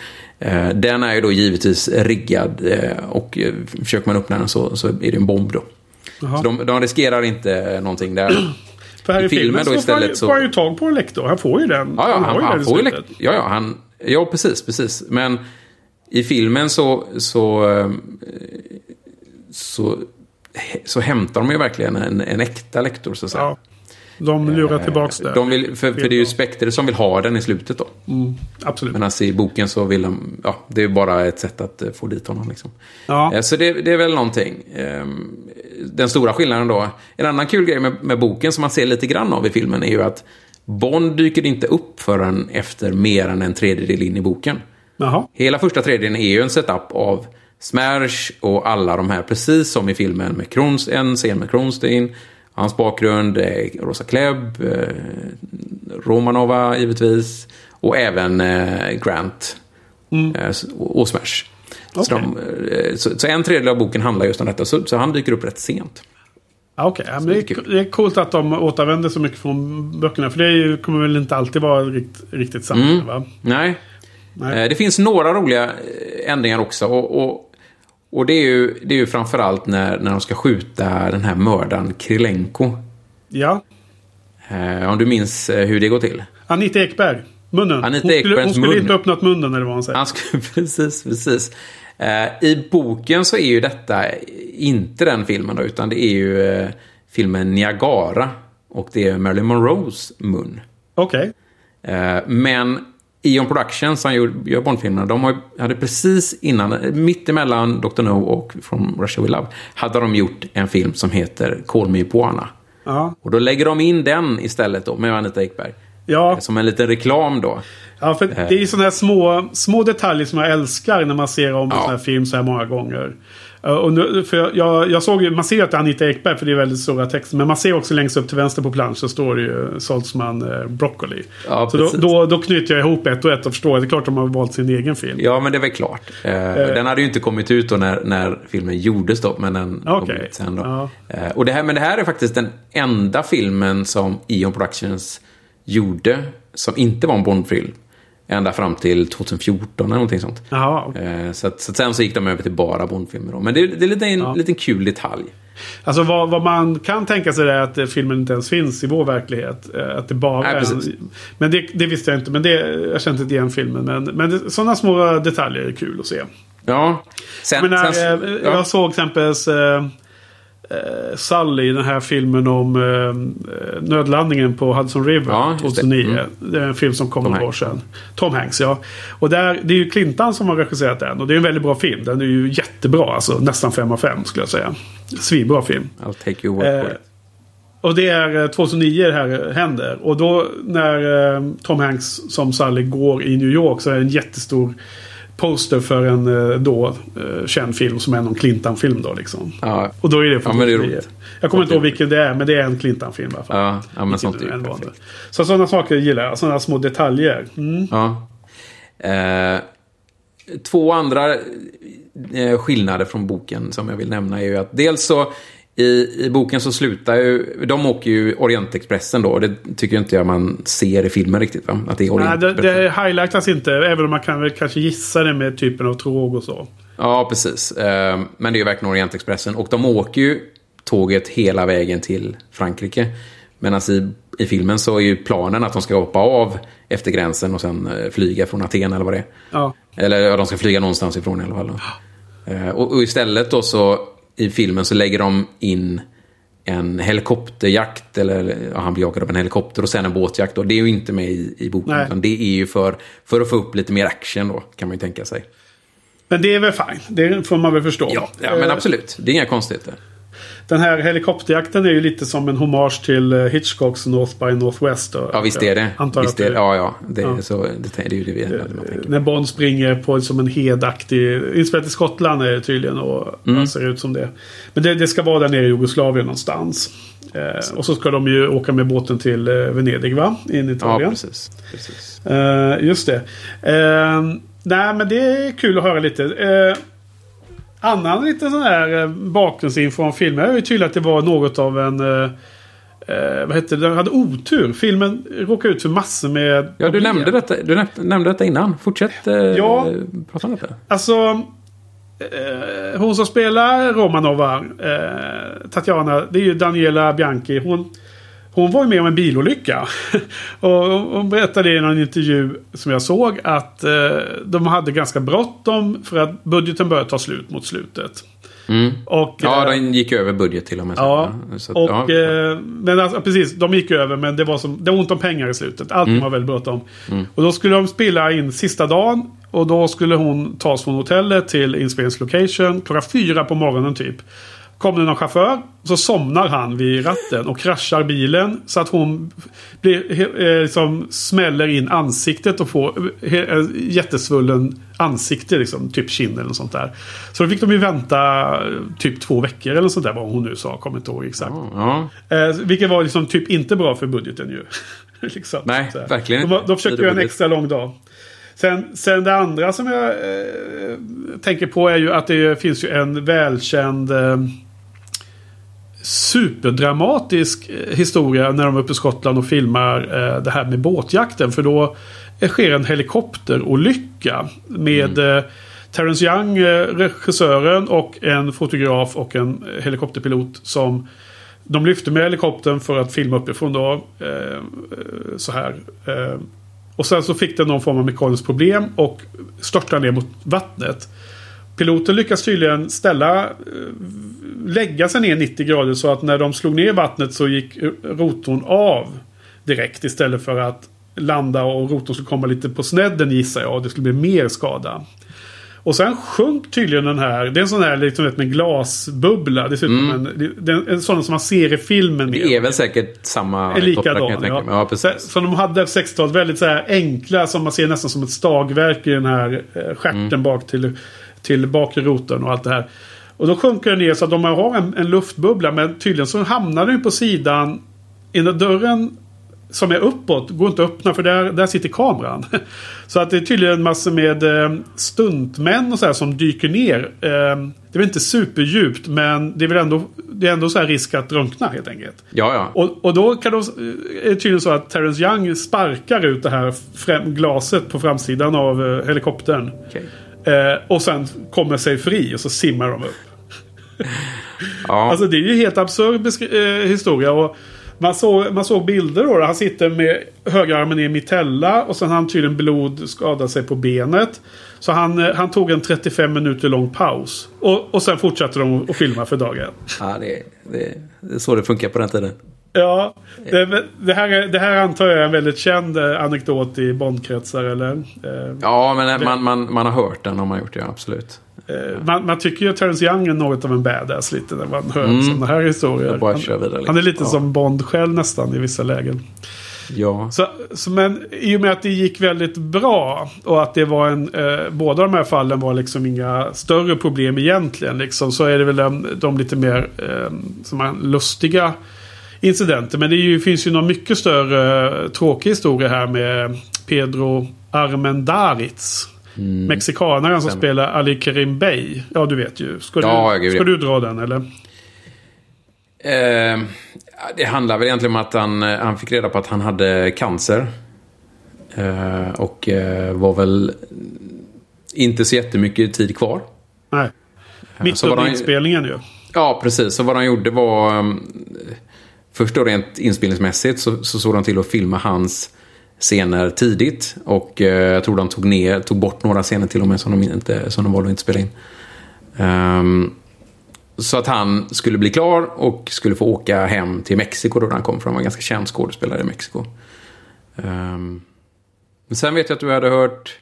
Den är ju då givetvis riggad och försöker man öppna den så, så är det en bomb då. Så de, de riskerar inte någonting där. För här i, filmen filmen då istället han, så- får han ju tag på en lektor. Han får ju den. Ja, ja, han, han den i får ju läck- ja, ja, han, ja, precis, precis. Men i filmen så, så, så, så hämtar de ju verkligen en, en äkta lektor, så att säga. Ja. De lurar tillbaks det. De vill, för, för det är ju Spectre som vill ha den i slutet då. Absolut. Men alltså i boken så vill de, ja, det är bara ett sätt att eh, få dit honom liksom. Ja. Eh, Så det, det är väl någonting. Ehm, Den stora skillnaden då. En annan kul grej med, med boken som man ser lite grann av i filmen är ju att Bond dyker inte upp förrän efter mer än en tredjedel in i boken. Jaha. Hela första tredjedelen är ju en setup av Smash och alla de här, precis som i filmen med Kronst, en scen med Kronstein, hans bakgrund, eh, Rosa Klebb, eh, Romanova givetvis, och även eh, Grant eh, s- och, Smash. Så, Okej. de, eh, så, så en tredjedel av boken handlar just om detta, så, så han dyker upp rätt sent. Okej, men det, är, det är coolt att de återvänder så mycket från böckerna. För det är kommer väl inte alltid vara rikt, riktigt samma. Mm. Va? Nej. Nej. Eh, Det finns några roliga eh, ändringar också. Och, och, och det, är ju, det är ju framförallt när, när de ska skjuta den här mördaren Krilenko. Ja. Eh, om du minns eh, hur det går till. Anita Ekberg. Munnen. Anita hon skulle, hon skulle mun. inte öppnat munnen eller vad hon säger. Han skulle, precis, precis. Eh, I boken så är ju detta inte den filmen då, utan det är ju eh, filmen Niagara. Och det är Marilyn Monroes mun. Okej. Eh, Men Eon Productions, som gör Bondfilmerna, de hade precis innan, mitt emellan Dr. No och From Russia With Love, hade de gjort en film som heter Call Me Iguana. Ja. Och då lägger de in den istället då, med Anita Ekberg. Ja. Som en liten reklam då. ja, för det är ju sådana här små, små detaljer som jag älskar när man ser om en Ja. sån här film så här många gånger. Uh, Och nu, för jag, jag såg ju, man ser ju att det är Anita Ekberg för det är väldigt stora texter. Men man ser också längst upp till vänster på plansch så står det ju Saltzman eh, Broccoli. Ja, så då, då, då knyter jag ihop ett och ett och förstår. Det är klart de har valt sin egen film. Ja, men det är väl klart. Eh, den hade ju inte kommit ut då när, när filmen gjordes då, men den kom Okej. ut sen då. Ja. Eh, och det här, men det här är faktiskt den enda filmen som Eon Productions gjorde som inte var en Bondfilm. Ända fram till 2014 eller någonting sånt. Okej. Eh, så, att, så att sen så gick de över till bara Bondfilmer då. Men det, det är lite en liten kul detalj. Alltså vad, vad man kan tänka sig är att filmen inte ens finns i vår verklighet. Eh, Att det bara Nej, en, Men det, det visste jag inte. Men det, jag kände inte igen filmen. Men, men sådana små detaljer är kul att se. Ja. Sen, Jag, menar, sen, eh, ja. jag såg exempelvis eh, eh, Sully, den här filmen om eh, nödlandningen på Hudson River Ja, just det. 2009. Mm. Det. är en film som kom Tom några år sedan. Tom Hanks, ja. Och där, det är ju Clintan som har regisserat den. Och det är en väldigt bra film. Den är ju jättebra, alltså nästan 5 av 5 skulle jag säga. Svinbra film. I'll take your word for Eh, it. Och det är eh, 2009 det här händer. Och då när eh, Tom Hanks som Sully går i New York så är det en jättestor poster för en eh, då eh, känd film som är någon Clintan-film då liksom. Ja, Och då är det Ja, men det fotografier. Jag kommer inte ihåg vilken det är, men det är en Clintan-film i alla fall. ja, ja men sånt är ju perfekt. Så sådana saker gillar jag. Sådana små detaljer. Mm. Ja. Eh, två andra eh, skillnader från boken som jag vill nämna är ju att dels så i, i boken så slutar ju, de åker ju Orientexpressen då, och det tycker inte jag man ser i filmen riktigt va? Att det är Nej, det, det highlightas inte, även om man kan väl kanske gissa det med typen av tråg och så. Ja, precis. Eh, men det är ju verkligen Orientexpressen. Och de åker ju tåget hela vägen till Frankrike. Medan i, i filmen så är ju planen att de ska hoppa av efter gränsen och sen eh, flyga från Aten eller vad det är. Ja. Eller ja, de ska flyga någonstans ifrån i alla fall. Eh, och, och istället då så i filmen så lägger de in en helikopterjakt. Eller ja, han blir jagad av en helikopter och sen en båtjakt. Och det är ju inte med i, i boken. Nej. Utan det är ju för, för att få upp lite mer action då, kan man ju tänka sig. Men det är väl fine. Det får man väl förstå. Ja, ja men Eh, absolut. Det är inga konstigheter. Den här helikopterjakten är ju lite som en hommage till eh, Hitchcocks North by Northwest. Då. Ja, visst är det. Antar visst är det. Ja, ja. Det, är Ja. Så, det, är ju det vi tänker. När Bond springer på som en hedaktig... Inspelat i Skottland är det tydligen och Mm. ser ut som det. Men det, det ska vara där nere i Jugoslavien någonstans. Eh, och så ska de ju åka med båten till eh, Venedig va? In i Ja, Italien. precis. precis. Eh, just det. Eh, nej men det är kul att höra lite. Annan lite sån här eh, bakgrundsinfo om filmen är ju tydligt att det var något av en... Eh, eh, vad hette det? Den hade otur. Filmen råkade ut för massor med Ja, du nämnde, detta, du näm- nämnde detta innan. Fortsätt eh, Ja. prata om detta. Alltså... Eh, hon som spelar Romanova, eh, Tatjana, det är ju Daniela Bianchi. Hon, hon var ju med om en bilolycka. och hon berättade i någon intervju som jag såg att eh, de hade ganska bråttom för att budgeten började ta slut mot slutet. Mm. Och, Ja, eh, den gick över budget till och med. Ja, Så och, ja. eh, men alltså, precis, de gick över men det var, som, det var ont om pengar i slutet. Allting Mm. var väldigt bråttom. Och då skulle de spela in sista dagen. Och då skulle hon tas från hotellet till inspelningslocation klockan fyra på morgonen typ. Kommer det någon chaufför så somnar han vid ratten och kraschar bilen så att hon blir, eh, liksom, smäller in ansiktet och får eh, eh, jättesvullen ansikte, liksom, typ kind eller något sånt där. Så då fick de ju vänta typ två veckor eller något sånt där vad hon nu sa, kommer inte ihåg exakt. ja. Eh, vilket var liksom typ inte bra för budgeten ju. liksom, Nej, verkligen De, inte. de försökte Blir det göra en extra lång dag. Sen, sen det andra som jag eh, tänker på är ju att det finns ju en välkänd eh, superdramatisk eh, historia när de är uppe i Skottland och filmar eh, det här med båtjakten. För då sker en helikopterolycka med Mm. eh, Terence Young, regissören och en fotograf och en helikopterpilot som de lyfte med helikoptern för att filma uppifrån då. Eh, så här. Eh, och sen så fick den någon form av mekaniskt problem och störtade ner mot vattnet. Piloten lyckas tydligen ställa, eh, lägga sig ner 90 grader så att när de slog ner vattnet så gick eh, rotorn av direkt istället för att landa och rotorn skulle komma lite på snedden gissar jag och det skulle bli mer skada. Och sen sjönk tydligen den här. Det är en sån här liksom med glasbubbla. Dessutom en, det är en sån som man ser i filmen. mer. Det är väl säkert samma likadan. Ja. Ja, så, precis. så de hade 60-talet väldigt så här enkla som man ser nästan som ett stagverk i den här eh, stjärten Mm. bak till, till bakre rotorn och allt det här. Och då sjunker den ner så att de har en, en luftbubbla men tydligen så hamnar den på sidan innan dörren som är uppåt går inte att öppna för där, där sitter kameran. Så att det är tydligen massor med eh, stuntmän och så här som dyker ner. Eh, det är väl inte superdjupt men det är väl ändå, det är ändå så här risk att drunkna helt enkelt. Ja, ja. Och, och då kan de, är det tydligen så att Terence Young sparkar ut det här främ, glaset på framsidan av eh, helikoptern. Okej. Eh, och sen kommer sig fri och så simmar de upp. ja. Alltså det är ju helt absurd eh, historia. Och man, såg, man såg bilder då. där Han sitter med högerarmen i mitella. Och sen har han tydligen blod skadat sig på benet. Så han, eh, han tog en 35 minuter lång paus. Och, och sen fortsatte de att filma för dagen. ja det, det, det är så det funkar på den tiden. Ja, det, det, här, är- det här antar jag är en väldigt känd eh, anekdot i Bondkretsar eller? Eh, Ja, men man, man, man har hört den om man gjort det, ja, absolut. eh, man, man tycker ju att Terence Young är något av en badass lite när man hör sådana här historier. Han, han är lite Ja. som Bond själv nästan i vissa lägen. Ja. Så, så, men i och med att det gick väldigt bra och att det var en... Eh, båda de här fallen var liksom inga större problem egentligen. Liksom, så är det väl de, de lite mer eh, som är lustiga incidenter. Men det ju, finns ju någon mycket större eh, tråkig historia här med Pedro Armendariz. Mm. Mexikanaren som Stämmer. spelar Ali Karim Bey. Ja, du vet ju. Ska, Ja, du, ska du dra den eller? Eh, det handlar väl egentligen om att han, eh, han fick reda på att han hade cancer. Eh, och eh, var väl inte så jättemycket tid kvar. Nej. Mitt var under inspelningen ju. Ja, precis. Så vad han gjorde var... um, Först då rent inspelningsmässigt så, så såg de till att filma hans scener tidigt. Och eh, jag tror de tog, ner, tog bort några scener till och med som de, inte, som de valde att inte spela in. Ehm, så att han skulle bli klar och skulle få åka hem till Mexiko då han kom. För han var en ganska känd skådespelare i Mexiko. Ehm, men sen vet jag att du hade hört...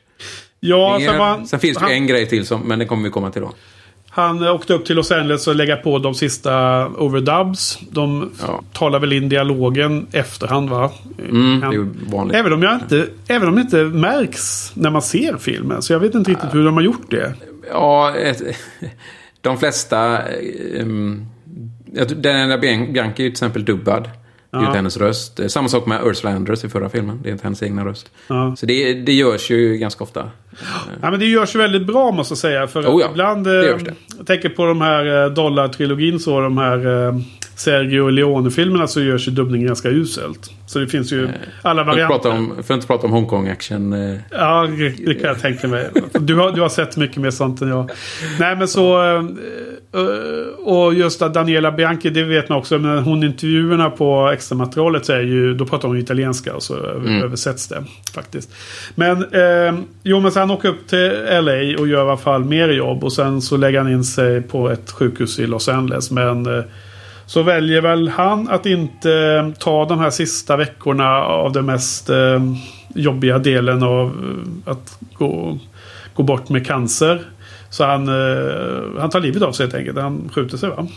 Ja, sen, var sen finns det han, en grej till, som, men det kommer vi komma till då. Han åkte upp till Los Angeles och lägga på de sista overdubs. De Ja. talar väl in dialogen efterhand va? Mm, det är vanligt. Även om, jag inte, även om det inte märks när man ser filmen. Så jag vet inte riktigt hur de har gjort det. Ja, de flesta... Um, Daniela Bian- Bianchi är ju till exempel dubbad. Det är ju Ja. inte hennes röst. Samma sak med Ursula Andress i förra filmen. Det är inte hennes egna röst. Ja. Så det, det görs ju ganska ofta. Ja, men det görs ju väldigt bra måste jag säga. För Oh ja, ibland... det eh, görs det. Jag tänker på de här eh, dollartrilogin så. De här eh, Sergio Leone-filmerna så görs ju dubbningen ganska uselt. Så det finns ju alla varianter. prata om, för att inte prata om Hongkong-action. eh, Ja, det kan jag tänka mig. Du har, du har sett mycket mer sånt än jag. Nej, men så... eh, eh, Och just att Daniela Bianchi, det vet man också. Men hon intervjuerna på extra materialet så är ju... Då pratar hon italienska och så över- översätts det faktiskt. Men... Eh, jo, men sen åker upp till LA och gör i alla fall mer jobb. Och sen så lägger han in sig på ett sjukhus i Los Angeles. Men... eh, så väljer väl han att inte eh, ta de här sista veckorna av den mest eh, jobbiga delen av att gå, gå bort med cancer. Så han, han tar livet av sig helt enkelt. Han skjuter sig va?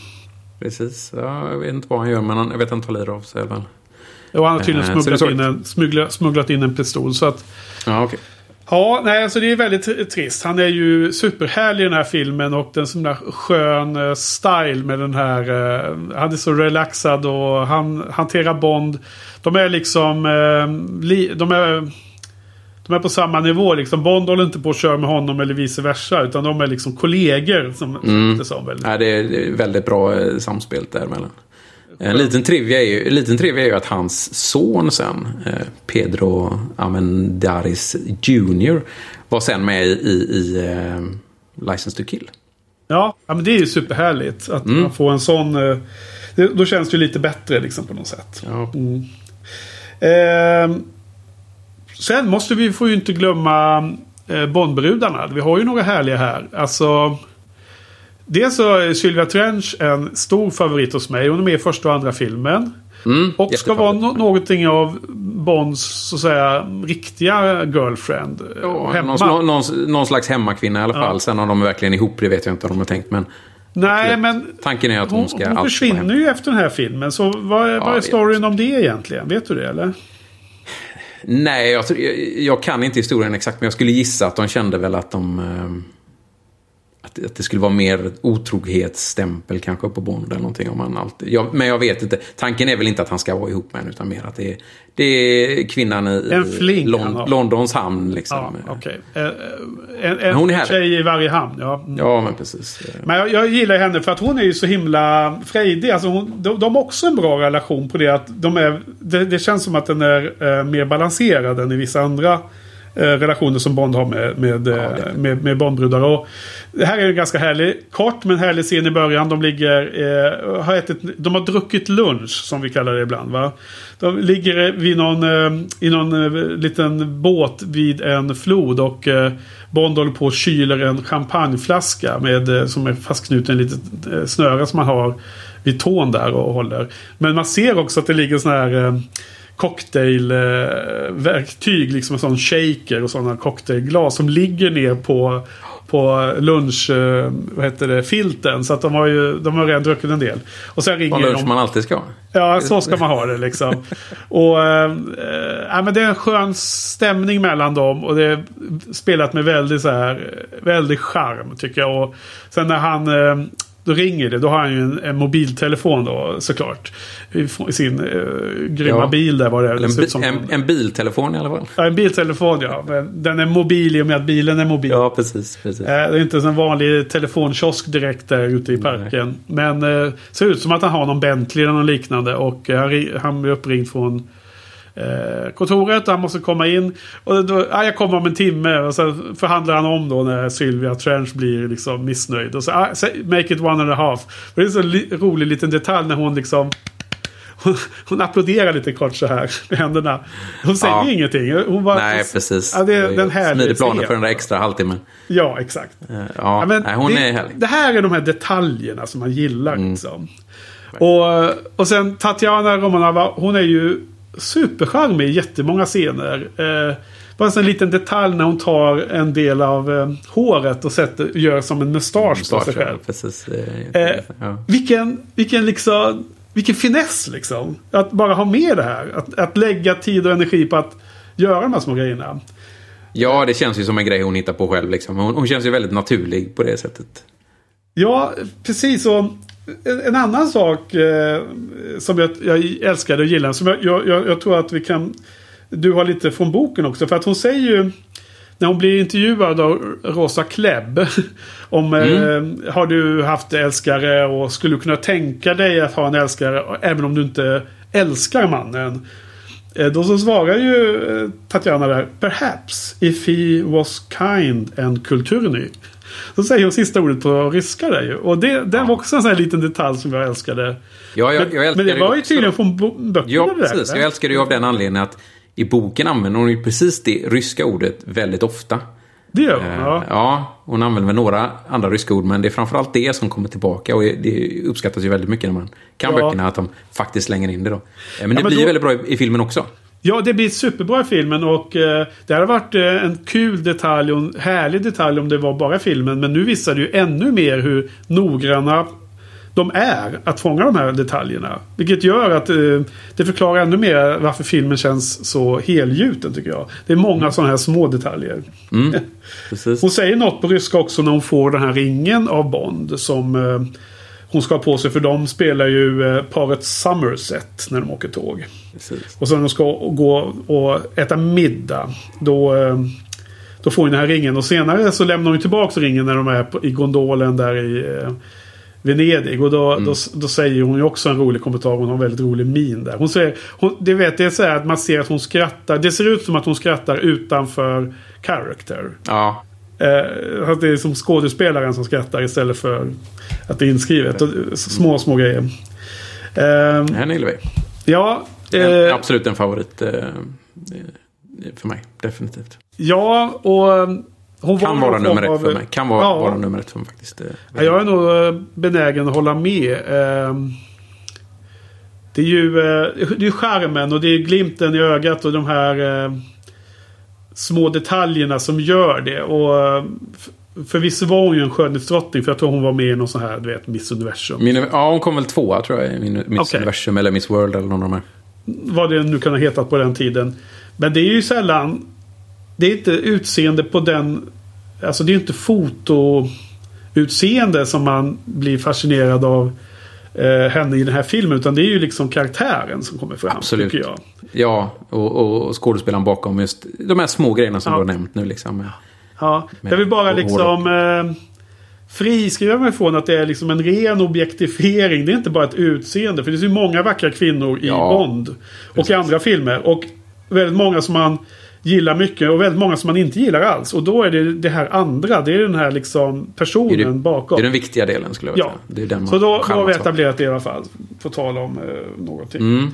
Precis. Ja, jag vet inte vad han gör, men han, jag vet att han tar livet av sig. Väl. Och han har tydligen smugglat, in en, smuggla, smugglat in en pistol. Så att, Ja, okej. Ja, nej, alltså det är väldigt tr- trist. Han är ju superhärlig i den här filmen och den sån där skön eh, style med den här. eh, han är så relaxad och han hanterar Bond. De är liksom, eh, li, de är de är på samma nivå. Liksom. Bond håller inte på att köra med honom eller vice versa. Utan de är liksom kollegor. Som mm. det som väl. Nej, det är det är väldigt bra eh, samspel däremellan. En liten trivia, är ju, en liten trivia är ju att hans son sen, eh, Pedro Amendaris Jr. var sen med i, i, i eh, License to Kill. Ja, men det är ju superhärligt. Att Mm. man får en sån... eh, då känns det ju lite bättre liksom på något sätt. Ja. Ehm, sen måste vi får ju inte glömma eh, Bondbrudarna. Vi har ju några härliga här. Alltså... Dels så är Sylvia Trench en stor favorit hos mig. Hon är med i första och andra filmen. Mm, Och ska vara no någonting av Bonds så att säga riktiga girlfriend. eh, Ja, hemma. någon, någon, någon slags hemmakvinna i alla fall. Sen om de är verkligen ihop, det vet jag inte om de har tänkt. Men Nej, absolut. men tanken är att hon, hon, ska hon försvinner ju efter den här filmen. Så vad, är- vad är storyn om det egentligen? Vet du det eller? Nej, jag, jag, jag kan inte historien exakt, men jag skulle gissa att de kände väl att de... Att, att det skulle vara mer otrohetsstämpel kanske på Bond eller någonting. Om han alltid, jag, men jag vet inte. Tanken är väl inte att han ska vara ihop med henne, utan mer att det är, det är kvinnan i fling Lon- han har. Londons hamn. Liksom. Ja, okej. Eh, eh, En, en Hon är härlig. tjej i varje hamn, ja. Mm. Ja, men precis. Men jag, jag gillar henne för att hon är ju så himla frejdig. Alltså hon, de, de har också en bra relation på det. att de är, det, det känns som att den är eh, mer balanserad än i vissa andra relationer som Bond har med, med, eh, definitivt. med, med Bondbrudar. Och det här är en ganska härlig, kort men härlig scen i början. De ligger, eh, har ätit, de har druckit lunch som vi kallar det ibland. Va? De ligger vid någon, eh, i någon eh, liten båt vid en flod och eh, Bond håller på och kyler en champagneflaska med, eh, som är fastknuten i ett litet eh, snöre som man har vid tån där och håller. Men man ser också att det ligger sån här eh, cocktailverktyg, liksom en sån shaker och sådana cocktailglas som ligger ner på på lunch, eh, vad heter det, filten. Så att de har ju de har redan druckit en del. Och sen ringer Och lunch de. man alltid ska. Ja, så ska man ha det liksom. och eh, eh, men det är en skön stämning mellan dem. Och det är spelat med väldigt så här, väldigt charm tycker jag. Och sen när han eh, då ringer det. Då har han ju en, en mobiltelefon då såklart. I, sin eh, grymma Ja. bil där var det. En, bi- som- en, en biltelefon i alla fall. Ja, en biltelefon ja. Men den är mobil i och med att bilen är mobil. Ja, precis. precis. Eh, Det är inte en vanlig telefonkiosk direkt där ute i parken. Men eh, ser ut som att han har någon Bentley eller något liknande. Och eh, han, han blir uppringd från eh, kontoret. Han måste komma in. Och då, ja, jag kommer om en timme. Och sen förhandlar han om då när Sylvia Trench blir liksom missnöjd. Och så, ah, say- make it one and a half. Och det är en så li- rolig liten detalj när hon liksom hon, hon applåderar lite kort så här med händerna. Hon säger Ja. ingenting. Hon bara, Nej, precis. Ja, det är den Smidig planer för den där extra halvtimmen. Ja, exakt. Eh, Ja, Ja, men nej, hon det, är härlig. Det här är de här detaljerna som man gillar. Mm. Liksom. Och, och sen Tatjana Romanova, hon är ju supercharmig i jättemånga scener. Eh, bara en liten detalj när hon tar en del av eh, håret och sätter, gör som en mustasch på sig själv. Precis. Eh, Ja. vilken, vilken liksom... Vilken finess liksom. Att bara ha med det här. Att, att lägga tid och energi på att göra de här små grejerna. ja, det känns ju som en grej hon hittar på själv. Liksom. Hon, hon känns ju väldigt naturlig på det sättet. Ja, precis. Och en, annan sak eh, som jag, jag älskade och gillade. Som jag, jag, jag, tror att vi kan... Du har lite från boken också. För att hon säger ju... När hon blir intervjuad av Rosa Klebb. Om eh, har du haft älskare och skulle du kunna tänka dig att ha en älskare även om du inte älskar mannen. Eh, Då så svarar ju eh, Tatjana där. Perhaps if he was kind and kulturny. Så säger hon sista ordet på ryska där ju. Och det, det var också en sån här liten detalj som jag älskade. Ja, jag, jag älskar men det var ju också. tydligen från böckerna Ja, där. precis. Jag älskar det ju av den anledningen att i boken använder hon ju precis det ryska ordet väldigt ofta. Det gör hon, Eh, ja. Ja, hon använder väl några andra ryska ord, men det är framförallt det som kommer tillbaka. Och det uppskattas ju väldigt mycket när man kan Ja. böckerna, att de faktiskt slänger in det då. Eh, Men det men blir då- väldigt bra i, i filmen också. Ja, det blir superbra i filmen och eh, det hade varit eh, en kul detalj och en härlig detalj om det var bara filmen. Men nu visar det ju ännu mer hur noggranna de är att fånga de här detaljerna. Vilket gör att eh, det förklarar ännu mer varför filmen känns så helgjuten tycker jag. Det är många sådana här små detaljer. Precis. Hon säger något på ryska också när hon får den här ringen av Bond som eh, hon ska ha på sig. För de spelar ju eh, paret Somerset när de åker tåg. precis. Och sen när de ska gå och äta middag. Då, eh, då får hon den här ringen. Och senare så lämnar hon tillbaka ringen när de är på, i gondolen där i eh, Venedig. Och då, då, då säger hon ju också en rolig kommentar. Hon har en väldigt rolig min där. Hon säger, hon, det vet det är så här att man ser att hon skrattar. Det ser ut som att hon skrattar utanför character. Ja, Eh, att det är som skådespelaren som skrattar istället för att det är inskrivet. Och, små, små grejer. Eh, här gillar vi. ja, eh, absolut en favorit eh, för mig. Definitivt. ja, och eh, hon Kan var vara nummer ett för av- mig. Kan vara, Ja. vara nummer ett för mig faktiskt. Eh, Ja, jag är nog eh, benägen att hålla med. Eh, Det är ju det är skärmen och det är glimten i ögat och de här små detaljerna som gör det. Och eh, Förvisso var hon ju en skönhetsdrottning för jag tror hon var med i någon sån här, du vet, Miss Universum. Min, ja, hon kom väl tvåa tror jag. i Miss Okej. Universum eller Miss World eller någon av de här. Vad det nu kan ha hetat på den tiden. Men det är ju sällan... Det är inte utseende på den... Alltså det är inte fotoutseende som man blir fascinerad av eh, henne i den här filmen. Utan det är ju liksom karaktären som kommer fram. Absolut. Tycker jag. Ja, och, och, skådespelaren bakom just de här små grejerna som Ja. du har nämnt nu. Liksom. Ja, Men- jag vill bara liksom... Eh, friskriva mig från att det är liksom en ren objektifiering. Det är inte bara ett utseende. För det finns ju många vackra kvinnor i Ja, Bond. Och i andra filmer. Och väldigt många som man gillar mycket och väldigt många som man inte gillar alls. Och då är det det här andra. Det är den här liksom personen Det det, bakom. det är den viktiga delen skulle jag vilja Ja. säga. Det är den man Så då, har vi etablerat det i alla fall. På tal om eh, någonting. Mm.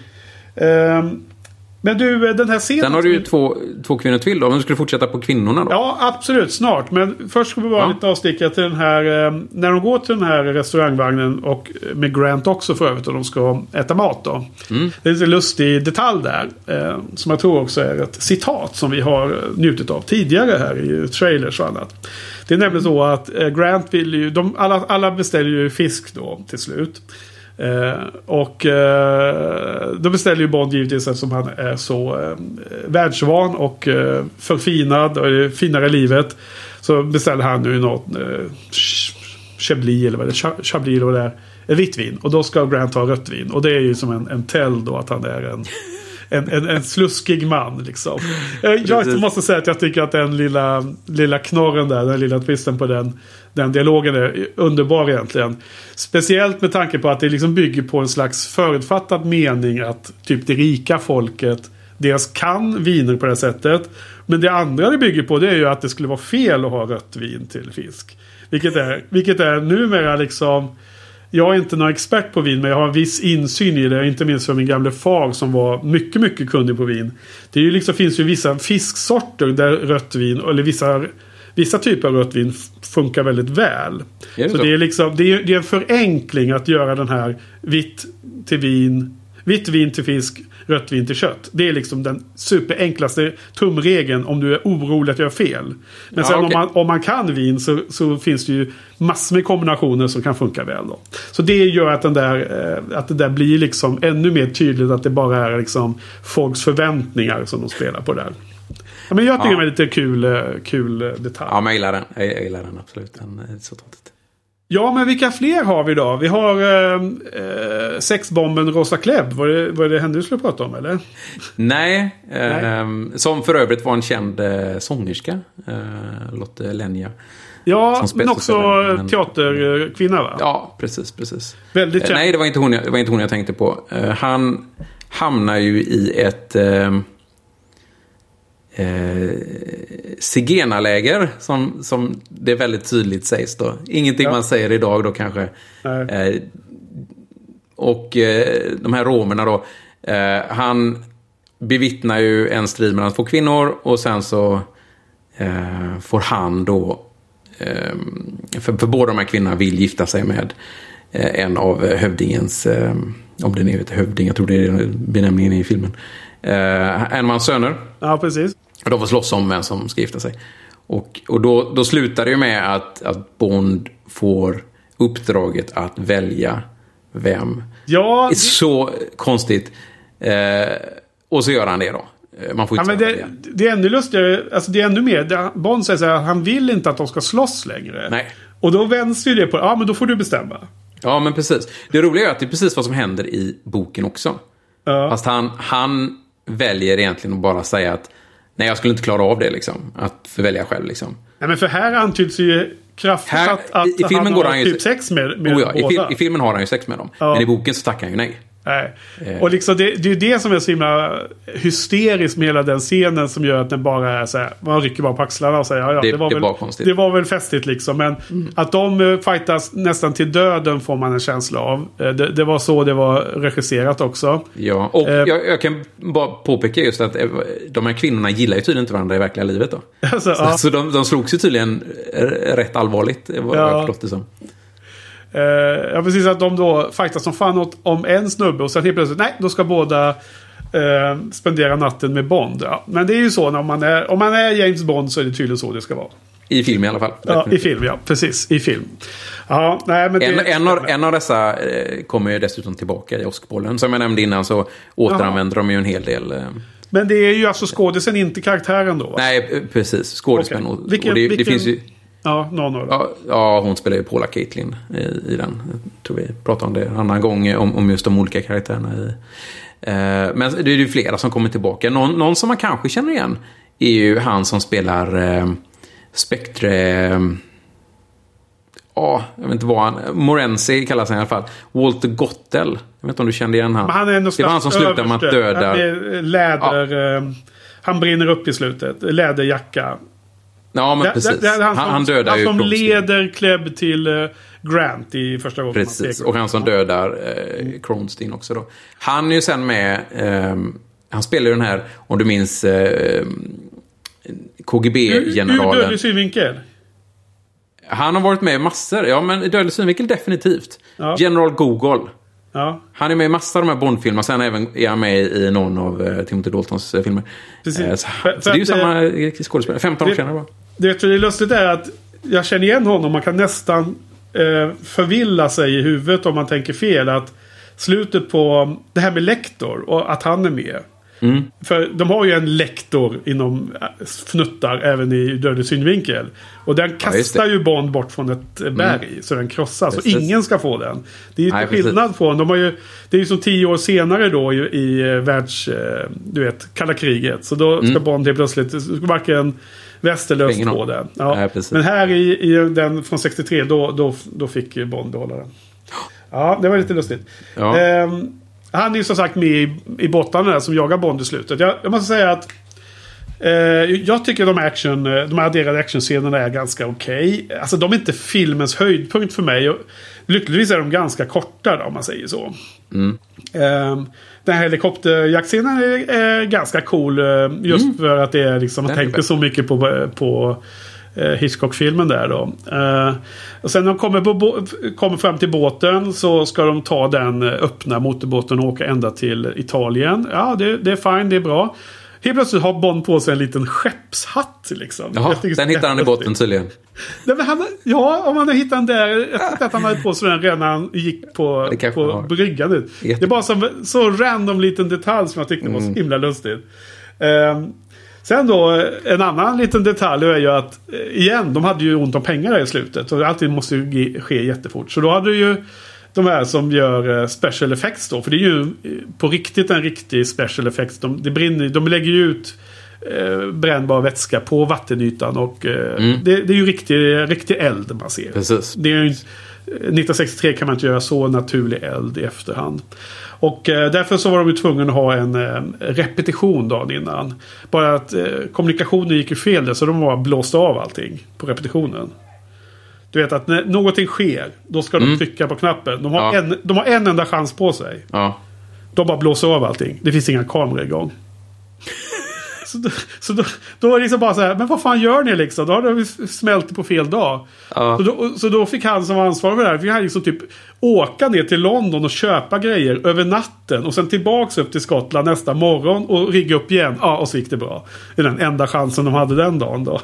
Ehm, Men du, eh, den här scenen... Sen har du ju två, två kvinnor till då. Men du skulle fortsätta på kvinnorna då? Ja, absolut. Snart. Men först ska vi bara Ja. lite avsticka till den här... Eh, när de går till den här restaurangvagnen och eh, med Grant också för övrigt och de ska äta mat då. Det är en lustig detalj där. Som jag tror också är ett citat som vi har njutit av tidigare här i trailers och annat. Det är nämligen så att Grant vill ju... De, alla, alla beställer ju fisk då till slut. Eh, och eh, då beställer ju Bond givetvis eftersom han är så eh, världsvan och eh, förfinad och är finare i livet. Så beställer han nu något eh, Chablis eller vad det är. Chablis eller vad det är. Vitt vin. Och då ska Grant ha rött vin. Och det är ju som en, en tell då att han är en en, en, en sluskig man liksom. Eh, Jag måste säga att jag tycker att den lilla, lilla knorren där, den lilla twisten på den, den dialogen är underbar egentligen. Speciellt med tanke på att det liksom bygger på en slags förutfattad mening att typ det rika folket dels kan viner på det här sättet. Men det andra det bygger på det är ju att det skulle vara fel att ha rött vin till fisk. Vilket är, vilket är numera liksom jag är inte någon expert på vin men jag har en viss insyn i det. Inte minst för min gamle far som var mycket, mycket kunnig på vin. Det är ju liksom, finns ju vissa fisksorter där rött vin, eller vissa, vissa typer av rött vin funkar väldigt väl. Det så så? det är liksom, det är, det är en förenkling att göra den här vitt till vin, vitt vin till fisk, rött vin till kött. Det är liksom den superenklaste tumregeln om du är orolig att göra fel. Men Ja, sen okej. om, man, om man kan vin så, så finns det ju massor med kombinationer som kan funka väl. Då. Så det gör att, den där, eh, att det där blir liksom ännu mer tydligt att det bara är liksom folks förväntningar som de spelar på där. Ja, men jag tycker Ja. det är lite kul, eh, kul eh, detalj. Ja, men jag gillar den. Jag, jag gillar den absolut. Den, är så tråkigt. Ja, men vilka fler har vi då? Vi har eh, eh, sexbomben Rosa Klebb. Var det, var det henne du skulle prata om eller? Nej, ehm, som för övrigt var en känd eh, sångerska. Eh, Lotte Lenja. Ja, men också men- teaterkvinna va? Ja, precis, precis. Väldigt Eh, känd. Nej, det var, inte hon jag, det var inte hon jag tänkte på. Eh, han hamnar ju i ett eh, zigenarläger, som, som det väldigt tydligt sägs då. Ingenting Ja. man säger idag då kanske. Eh, och eh, de här romerna då. Eh, han bevittnar ju en strid mellan två kvinnor och sen så eh, får han då eh, för, för båda de här kvinnorna vill gifta sig med eh, en av hövdingens, om det nu heter hövding, jag tror det är benämningen i filmen. Eh, en hans söner. Ja, precis. Och de får slåss om vem som ska gifta sig. Och, och då, då slutar det ju med att, att Bond får uppdraget att välja vem. Ja, Det är så konstigt. Eh, och så gör han det då. Eh, Man får Ja, inte säga det, det. det är ännu lustigare. Alltså det är ännu mer. Bond säger så här, han vill inte att de ska slåss längre. Nej. Och då vänds ju det på, ja men då får du bestämma. Ja, men precis. Det roliga är att det är precis vad som händer i boken också. Ja. Fast han, han väljer egentligen att bara säga att nej, jag skulle inte klara av det liksom. Att få välja själv liksom. Nej, men för här antyds ju kraftigt Här- att, att i- i filmen han går har han ju- typ sex med, med Oh ja, i, båda. fil, I filmen har han ju sex med dem. Ja. Men i boken så tackar han ju nej. Nej. Eh. Och liksom det, det är ju det som är så himla hysteriskt med hela den scenen som gör att den bara är så här. Man rycker bara på axlarna och säger ja, ja Det- var det väl, var. Det var väl festligt liksom. Men att de eh, fightas nästan till döden får man en känsla av. Eh, Det, det var så det var regisserat också. Ja, och Eh. jag, jag kan bara påpeka just att de här kvinnorna gillar ju tydligen inte varandra i verkliga livet då. Alltså, Så, ja. så de, de slogs ju tydligen rätt allvarligt, vad Ja. jag förstått det som. Eh, ja, precis att de då fightas som fan åt, om en snubbe och sen helt plötsligt, nej, då ska båda eh, spendera natten med Bond. Ja, men det är ju så när man är, om man är James Bond så är det tydligen så det ska vara. I film i alla fall. Ja, i film, ja. Precis, i film. Ja, nej, men det, En, en, av, en av dessa eh, kommer ju dessutom tillbaka i Åskbollen. Som jag nämnde innan så återanvänder de ju en hel del. Eh, Men det är ju alltså skådisen, inte karaktären då? Va? nej, eh, precis. Okej. Och, Vilken- och det, vilken- det finns ju... Ja, någon av dem. Ja, ja, hon spelar ju Paula Caitlin i, i den. Jag tror vi pratade om det en annan gång, om, om just de olika karaktärerna i... Eh, men det är ju flera som kommer tillbaka. Någon, någon som man kanske känner igen är ju han som spelar eh, Spectre... eh, Ja, jag vet inte vad han... Morenzi kallas han i alla fall. Walter Gottel. Jag vet inte om du kände igen han. Han det var han som slutade med att döda... Han läder... eh, Han brinner upp i slutet. Läderjacka. Ja, men Det- precis. det- det han, som, han dödar han ju som Kromsky. leder Klebb till eh, Grant i första gången. Precis, och han som dödar eh, Kronstein också då. Han är ju sen med, ehm, Han spelar ju den här, om du minns, eh, Ur, ur KGB-generalen. dödlig synvinkel. Han har varit med i massor. Ja, men i Dödlig synvinkel definitivt. Ja. General Gogol. Ja, Han är med i massor av de här Bond-filmerna. Sen även är han med i någon av eh, Timothy Daltons filmer. Precis. Så, så det är ju samma skådespelare. 15 år senare bara. Det vet du, det är lustigt är att jag känner igen honom. Man kan nästan eh, förvilla sig i huvudet om man tänker fel. Att slutet på det här med lektor och att han är med. Mm. För de har ju en lektor inom äh, fnuttar även i dödlig synvinkel. Och den. Mm. kastar ju Bond bort från ett eh, berg. Så den krossas. Precis. Så ingen ska få den. Det är ju Nej, skillnad från. De har ju, det är ju som tio år senare då i, i eh, världs... Eh, du vet, kalla kriget. Så då ska Bond helt plötsligt... Varken väst eller öst. Ingen få om. den. Ja. Nej. Men här i, i den från 63 då, då, då fick Bond behålla den. Ja, det var lite lustigt. Ja. Ehm, han är ju som sagt med i, i båtarna där som jagar Bond i slutet. Jag, jag måste säga att eh, jag tycker de, action, eh, de adderade actionscenerna är ganska okej. Alltså de är inte filmens höjdpunkt för mig. Och, lyckligtvis är de ganska korta då, om man säger så. Mm. Ehm, den här helikopterjaktscenen är, är ganska cool. eh, Just för att det är liksom, man Mm. Bäst. så mycket på, på eh, Hitchcock-filmen där då. Eh, och sen när de kommer, på kommer fram till båten så ska de ta den öppna motorbåten och åka ända till Italien. Ja, det, det är fine, det är bra. Helt plötsligt har Bond på sig en liten skeppshatt. Liksom. Jaha, den hittar han i botten tydligen. Nej, men han, ja, om han har hittat den där. Jag tyckte att han hade på sig den redan när han gick på, på har. bryggan. Jätte- Det är bara som, så random liten detalj som jag tyckte var Mm. så himla lustigt. Ehm, sen då, en annan liten detalj är ju att, eh, igen, de hade ju ont om pengar i slutet. Och allting måste ju ske jättefort. Så då hade du ju de här som gör eh, special effects då. För det är ju eh, på riktigt en riktig special effects. De, det brinner, de lägger ju ut eh, brännbar vätska på vattenytan. Och eh, det, det är ju riktig, riktig eld man ser. Precis. Det är ju, 1963 kan man inte göra så naturlig eld i efterhand. Och eh, därför så var de ju tvungna att ha en eh, repetition dagen innan. Bara att eh, kommunikationen gick ju fel där så de bara blåste av allting på repetitionen. Du vet att när någonting sker, då ska de trycka på knappen. De har, Ja. en, de har en enda chans på sig. Ja. De bara blåser av allting. Det finns inga kameror igång. så då, så då, då var det liksom bara så här, men vad fan gör ni liksom? Då har de smält på fel dag. Ja. Så, då, så då fick han som var ansvarig för det här, fick han liksom typ åka ner till London och köpa grejer över natten. Och sen tillbaks upp till Skottland nästa morgon och rigga upp igen. Ja, och så gick det bra. Det är den enda chansen de hade den dagen då.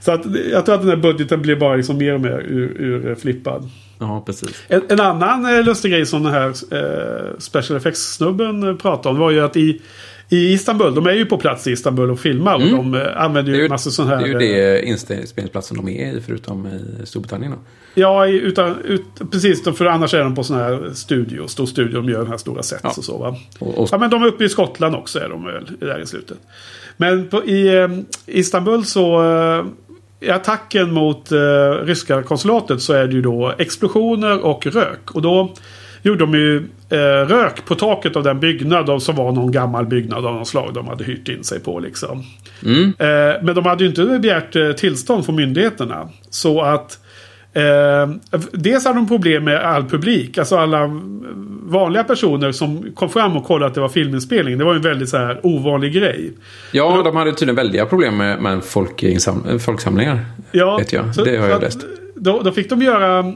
Så att, jag tror att den här budgeten blir bara liksom mer och mer ur, ur flippad. ja, precis. En, en annan eh, lustig grej som den här eh, Special Effects-snubben eh, pratade om var ju att i, i Istanbul, de är ju på plats i Istanbul och filmar och de eh, använder Mm. Det är ju ju, massor sån här... det, är ju eh, det inspelningsplatsen de är i, förutom i Storbritannien. Då. Ja, utan, ut, precis. För annars är de på sån här studio, stor studio. De gör de här stora sets Ja. och så va. Och, och, Ja, men de är uppe i Skottland också är de väl där i slutet. Men på, i eh, Istanbul så... Eh, I attacken mot eh, ryska konsulatet så är det ju då explosioner och rök. Och då gjorde de ju eh, rök på taket av den byggnad som var någon gammal byggnad av något slag de hade hyrt in sig på liksom. Mm. Eh, men de hade ju inte begärt eh, tillstånd från myndigheterna. Så att Eh, dels hade de problem med all publik. Alltså alla vanliga personer som kom fram och kollade att det var filminspelning. Det var en väldigt så här ovanlig grej. ja, de hade tydligen väldiga problem med, med folkinsam, folksamlingar. Ja, vet jag. så- det har jag läst. Då, då fick de göra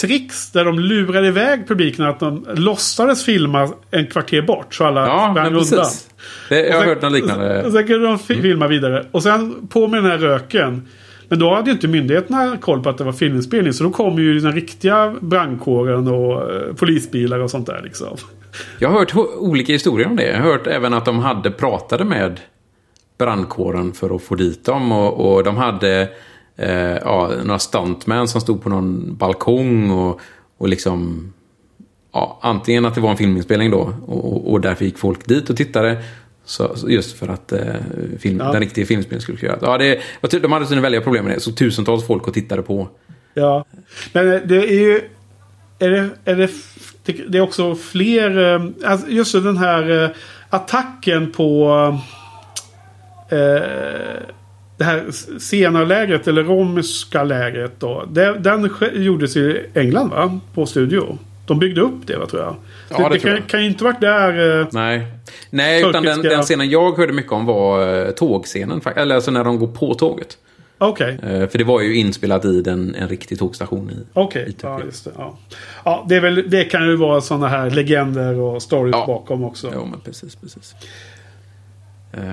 tricks där de lurade iväg publiken. Att de låtsades filma en kvarter bort. Så alla Ja, sprang undan. Det, jag har hört något liknande. Och sen kunde de fi- filma vidare. Och sen på med den här röken. Men då hade ju inte myndigheterna koll på att det var filminspelning. Så då kom ju den riktiga brandkåren och eh, polisbilar och sånt där liksom. Jag har hört olika historier om det. Jag har hört även att de hade pratade med brandkåren för att få dit dem. Och, och de hade eh, ja, några stuntmän som stod på någon balkong och, och liksom... Ja, antingen att det var en filminspelning då och, och därför gick folk dit och tittade. Så, just för att eh, film, Ja. den riktiga filminspelningen skulle kunna göras. Ja, det, de hade sina väldiga problem med det. Så tusentals folk och tittade på. Ja. Men eh, det är ju... Är det, är det, det, är också fler... eh, Alltså just den här eh, attacken på... Eh, det här senare lägret eller romerska lägret då. Det, den gjordes i England va? På studio. De byggde upp det va, tror jag. Ja, det det det tror kan, jag. kan ju inte varit där... eh, Nej, Nej utan den, den scenen jag hörde mycket om var eh, tågscenen. Eller alltså när de går på tåget. Okej. Eh, För det var ju inspelat i den, en riktig tågstation i, Okej, i ja, just det. Ja. Ja, det, är väl, det kan ju vara sådana här legender och stories Ja. bakom också. Jo, men precis, precis.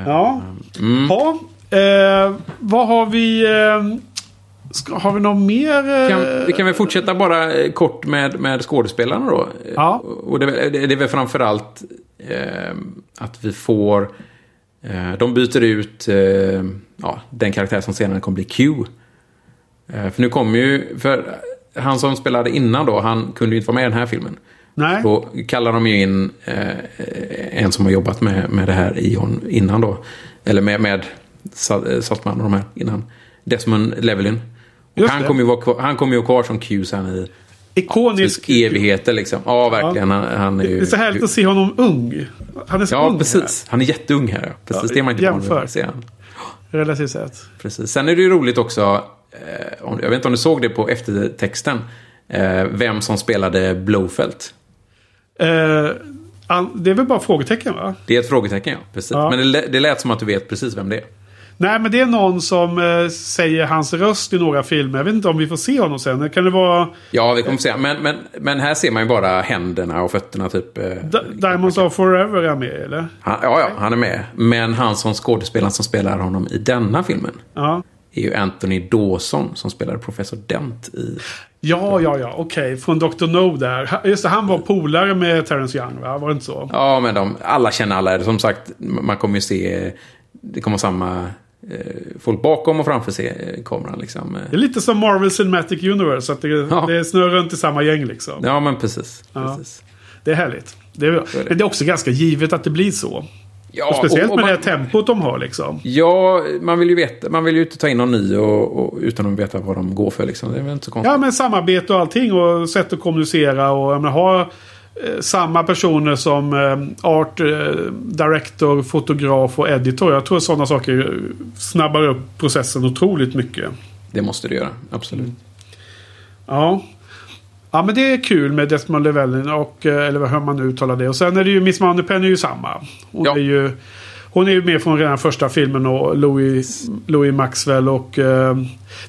Ja. Mm. Ja, eh, vad har vi... Eh, ska, har vi något mer? Eh, Kan, vi kan väl fortsätta bara eh, kort med, med skådespelarna då. Eh, Ja. Och det, det är väl framförallt eh, att vi får... Eh, de byter ut eh, ja, den karaktär som senare kommer bli Q. Eh, för nu kommer ju... För han som spelade innan då, han kunde ju inte vara med i den här filmen. Nej. Då kallar de ju in eh, en som har jobbat med, med det här Ion innan då. Eller med, med Sa- eh, Saltman och de här innan. Desmond Llewellyn. Just Han det. kommer ju vara han kommer ju vara kvar som Q sen i Ikonisk. evigheter liksom. Ja, verkligen. Han, han är Det ju... är så härligt att se honom ung. Han är så Ja, ung precis. Han är jätteung här. Precis, Ja, det är man inte van jämför. att se här, Relativt sett. Precis. Sen är det ju roligt också, eh, jag vet inte om du såg det på eftertexten, eh, vem som spelade Blowfelt. Eh, det är väl bara frågetecken va? Det är ett frågetecken, ja. Precis. Ja. Men det, det lät som att du vet precis vem det är. Nej, men det är någon som eh, säger hans röst i några filmer. Jag vet inte om vi får se honom sen. Kan det vara Ja, vi kommer se. Men, men, men här ser man ju bara händerna och fötterna typ. eh, D- Diamonds of Forever är med eller? Han, ja, ja, han är med. Men han som skådespelaren som spelar honom i denna filmen Ja. är ju Anthony Dawson som spelar professor Dent i... Ja, ja, ja. Okej. Från Dr. No där. Just det, han var polare med Terrence Young va? Var det inte så? Ja, men de, alla känner alla. Som sagt, man kommer ju se... Det kommer samma folk bakom och framför se, eh, kameran liksom. Det är lite som Marvel Cinematic Universe. Att det, Ja. det snurrar runt i samma gäng liksom. Ja, men precis. Ja. precis. Det är härligt. Det är, det. Men det är också ganska givet att det blir så. Ja, och speciellt och med man, det tempot de har liksom. Ja, man vill ju veta. Man vill ju inte ta in någon ny och, och, utan att veta vad de går för liksom. Det är väl inte så konstigt. Ja, men samarbete och allting och sätt att kommunicera och jag menar, ha eh, samma personer som eh, art, eh, director, fotograf och editor. Jag tror sådana saker eh, snabbar upp processen otroligt mycket. Det måste det göra, absolut. Ja. Ja men det är kul med Desmond Llewellyn och eh, eller hur man nu uttalar det. Och sen är det ju Miss Moneypenny är ju samma. Hon Ja. är ju hon är ju med från redan första filmen och Louis, Louis Maxwell och eh,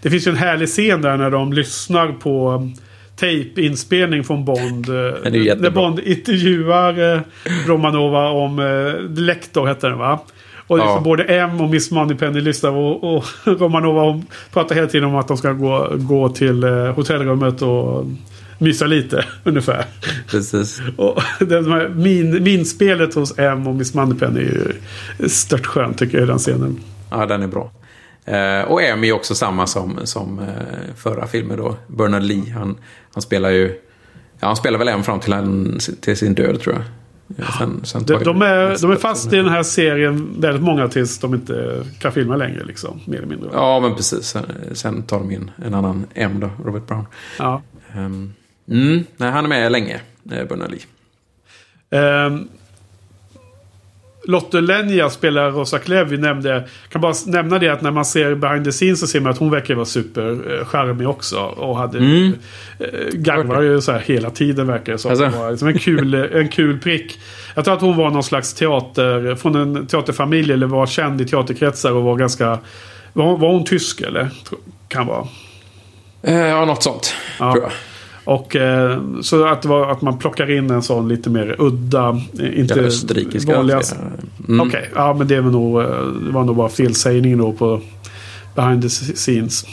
det finns ju en härlig scen där när de lyssnar på tape-inspelning från Bond. eh, är ju jättebra. när Bond intervjuar eh, Romanova om eh, Lektor hette den va? Och liksom Ja. både M och Miss Moneypenny lyssnar och, och Romanova pratar hela tiden om att de ska gå, gå till hotellrummet och mysa lite ungefär. Precis. Och den här min, minspelet hos M och Miss Moneypenny är ju stört skönt tycker jag i den scenen. Ja, den är bra. Eh, och Amy är också samma som, som eh, förra filmen då. Bernard Lee. Han, han spelar ju... Ja, han spelar väl M fram till, han, till sin död tror jag. Eh, Sen, sen De, de, är, de är fast i den här serien väldigt många tills de inte kan filma längre liksom. Mer eller mindre. Ja, men precis. Sen, sen tar de in en annan M då, Robert Brown. Ja. Ehm, mm, nej, han är med länge, eh, Bernard Lee. Um, Lotte Lenja spelar Rosa Klev. Vi nämnde. Kan bara nämna det att när man ser behind the scenes så ser man att hon verkar vara super eh, också. Och hade Mm. eh, garvar ju så här hela tiden verkar det som. Alltså. Det var liksom en, kul, en kul prick. Jag tror att hon var någon slags teater. Från en teaterfamilj eller var känd i teaterkretsar och var ganska. Var, var hon tysk eller? Kan vara. Eh, ja, något sånt. Ja. Tror jag. Och eh, så att, var, att man plockar in en sån lite mer udda. eh, Inte österrikiska. vanliga. Mm. Okej, ja men det, är väl nog, eh, det var nog bara felsägning då på behind the scenes.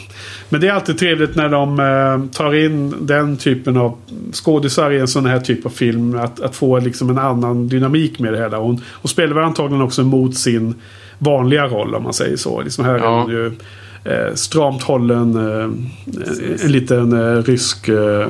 Men det är alltid trevligt när de eh, tar in den typen av skådisar i en sån här typ av film. Att, att få liksom en annan dynamik med det hela. Hon, hon spelar väl antagligen också mot sin vanliga roll om man säger så. Liksom här är Ja. hon ju stramt hållen. Eh, en liten eh, rysk eh,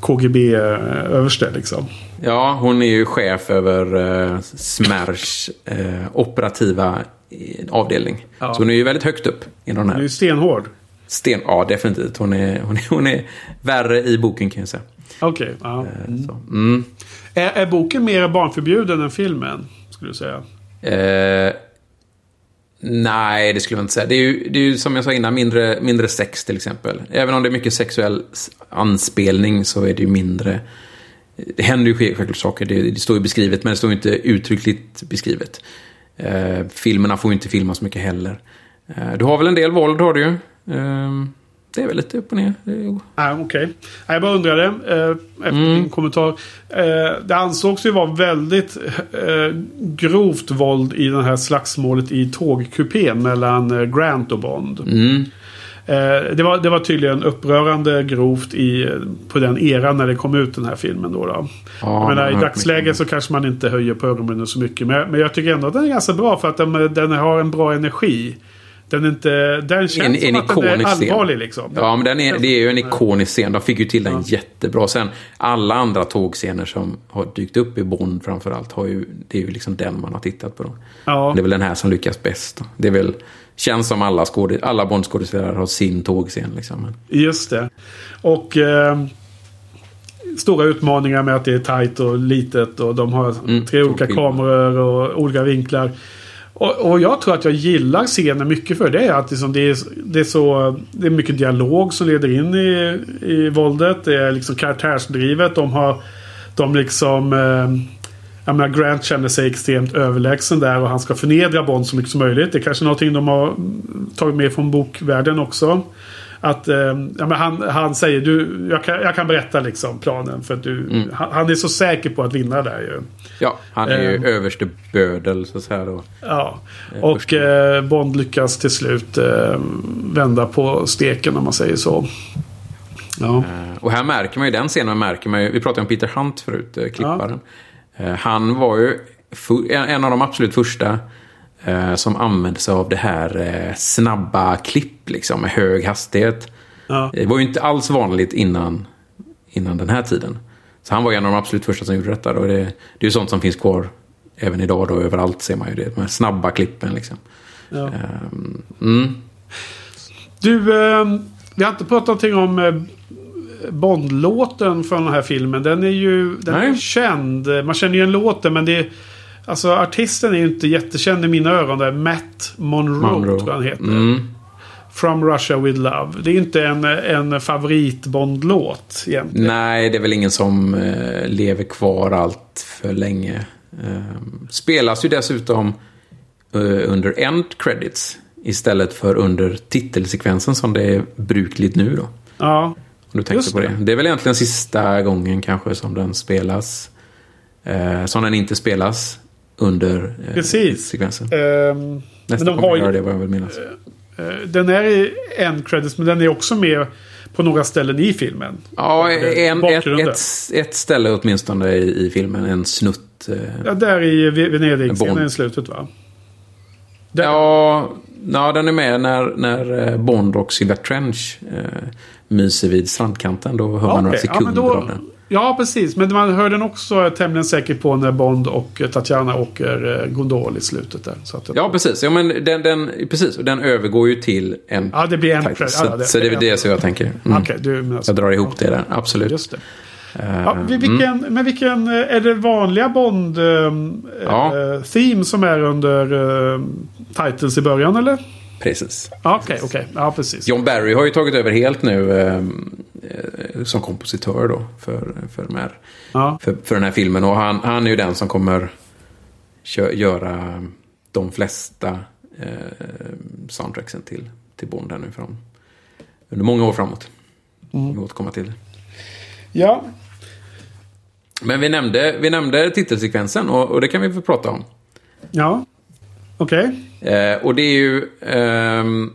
KGB-överste liksom. Ja, hon är ju chef över eh, Smers eh, operativa eh, avdelning. Ja. Så hon är ju väldigt högt upp inom den Hon är här ju stenhård. sten... Ja, definitivt. Hon är, hon, är, hon är värre i boken kan jag säga. Okej. ja. Eh, Så. Mm. Är, är boken mer barnförbjuden än filmen? Skulle du säga. Eh, nej, det skulle jag inte säga. Det är, ju, det är ju som jag sa innan, mindre, mindre sex till exempel. Även om det är mycket sexuell anspelning så är det ju mindre, Det händer ju självklart saker, det, det står ju beskrivet, men det står ju inte uttryckligt beskrivet. Eh, filmerna får ju inte filmas så mycket heller. Eh, du har väl en del våld, har du ju. Eh, det är väl lite upp och ner. Ah, Okej. Nej, Jag bara undrade eh, efter Mm. din kommentar. Eh, det ansågs ju vara väldigt eh, grovt våld i det här slagsmålet i tågkupén mellan eh, Grant och Bond. Mm. Eh, det, var, det var tydligen upprörande grovt i, på den eran när det kom ut den här filmen. Då, då. Ja, menar, I dagsläget så kanske man inte höjer på ögonen så mycket. Men, men jag tycker ändå att den är ganska bra för att den, den har en bra energi. Den, är inte, den känns En- som en att den är ikonisk scen. allvarlig liksom. Ja, men den är, det är ju en ikonisk scen. De fick ju till den jättebra. Sen alla andra tågscener som har dykt upp i Bond framförallt, har ju, det är ju liksom den man har tittat på. Då. Ja. Det är väl den här som lyckas bäst. Då. Det är väl, känns som alla, skåde, alla Bond-skådespelare har sin tågscen. Liksom. Just det. Och eh, stora utmaningar med att det är tajt och litet och de har Mm, tre olika kameror och olika vinklar. Och, och jag tror att jag gillar scenen mycket för det. är Att liksom det, är, det, är så, det är mycket dialog som leder in i, i våldet. Det är liksom karaktärsdrivet. De har de liksom... Eh, jag menar, Grant känner sig extremt överlägsen där och han ska förnedra Bond så mycket som möjligt. Det är kanske någonting de har tagit med från bokvärlden också. Att eh, ja, men han, han säger du, jag kan, jag kan berätta liksom planen för att du, Mm. han, han är så säker på att vinna där ju. ja, han är ju Ehm. överste bödel, så att säga. Då. Ja. Eh, Och eh, Bond lyckas till slut eh, vända på steken om man säger så. Ja. Eh, Och här märker man ju, den scenen märker man ju, vi pratade om Peter Hunt förut, eh, klipparen. Eh, Han var ju en av de absolut första eh, som använde sig av det här eh, snabba klipp liksom, med hög hastighet. Ja. Det var ju inte alls vanligt innan, innan den här tiden. Så han var en av de absolut första som gjorde detta. Och det, det är ju sånt som finns kvar även idag. Då, överallt ser man ju det. De här snabba klippen liksom. Ja. Ehm, mm. Du, eh, vi har inte pratat någonting om eh, Bond-låten från den här filmen. Den är ju den är känd. Man känner ju en låten men det är... Alltså artisten är ju inte jättekänd i mina öron. Där. Matt Monroe, Monroe. tror jag han heter. Mm. From Russia With Love. Det är inte en, en favorit Bond-låt egentligen. Nej, det är väl ingen som eh, lever kvar allt för länge. Eh, spelas ju dessutom eh, under end credits istället för under titelsekvensen som det är brukligt nu då. Ja, Om du tänker Just på det. det. det. är väl egentligen sista gången kanske som den spelas. Eh, som den inte spelas under eh, Precis. sekvensen. ehm, Nästa de kommer har göra det vad jag vill minnas. eh, den är i end credits men den är också med på några ställen i filmen. Ja, en, ett, ett, ett ställe åtminstone i, i filmen. En snutt. Eh, Ja, där i Ve- Venedig-scenen i slutet va? Där. Ja, ja, den är med när, när eh, Bond och Sylvia Trench eh, myser vid strandkanten. Då hör man några okej. sekunder ja, men av den. Ja, precis. Men man hör den också tämligen säkert på när Bond och eh, Tatjana åker eh, gondol i slutet där. Så att, Ja, precis. Ja, men den, den, precis. Den övergår ju till en Ja, det blir en title. Så, Ja, det- så det är väl det som jag tänker. Mm. Okej, du menar så. Jag drar ihop det där, absolut. Just det. Eh, Ja, vi- vilken, Men vilken... Är det vanliga Bond eh, Ja. som är under titles i början eller? Precis. Ja, Okej, okej. Ja, precis. John Barry har ju tagit över helt nu eh, eh, som kompositör då för, för, de här, Ja. för, för den här filmen. Och han, han är ju den som kommer kö, göra de flesta eh, soundtracksen till, till Bond här nu fram, under många år framåt. Mm. Vi återkommer till det. ja. Men vi nämnde, vi nämnde titelsekvensen och, och det kan vi få prata om. Ja. Okej. Eh, och det är ju... ehm,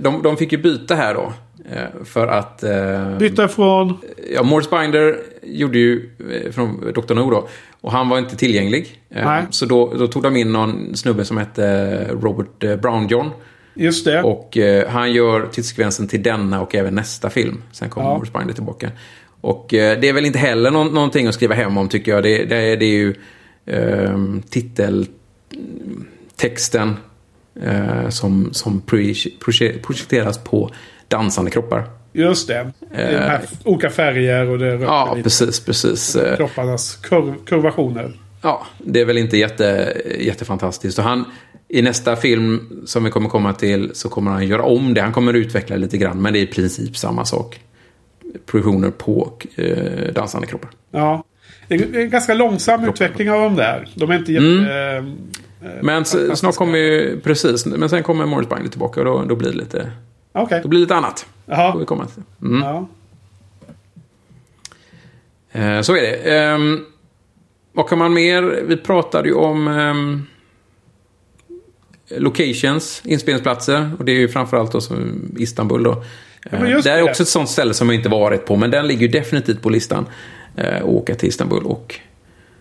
de, de fick ju byta här då. Eh, för att... Eh, Byta från... ja, Morris Binder gjorde ju eh, från Dr. No då. Och han var inte tillgänglig. Eh, Nej. så då, då tog de in någon snubbe som hette Robert eh, Brown John. Just det. Och eh, han gör tidssekvensen till denna och även nästa film. Sen kommer Ja. Morris Binder tillbaka. Och eh, det är väl inte heller någon, någonting att skriva hem om tycker jag. Det, det, är, det är ju eh, titeltexten eh, som, som proje- proje- projekteras på dansande kroppar. Just det. Det här olika färger och det rör Eh. Ja, lite precis, precis. Eh, kropparnas kurv, kurvationer. Ja, det är väl inte jätte, jättefantastiskt. Och han, I nästa film som vi kommer komma till så kommer han göra om det. Han kommer utveckla lite grann, men det är i princip samma sak. projektioner på eh, dansande kroppar. Ja. Det är en ganska långsam utveckling av de där. De är inte jätte... Mm. eh, Men snart kommer ju, precis, men sen kommer Morris Bindley tillbaka och då, då blir det lite, Okej. då blir det lite annat. Får vi Jaha. komma till. Mm. Ja. Eh, så är det. Ehm, vad kan man mer? Vi pratade ju om ehm, locations, inspelningsplatser. Och det är ju framförallt då som Istanbul då. men Eh, det är också ett sånt ställe som jag inte varit på. Men den ligger ju definitivt på listan. Eh, åka till Istanbul och...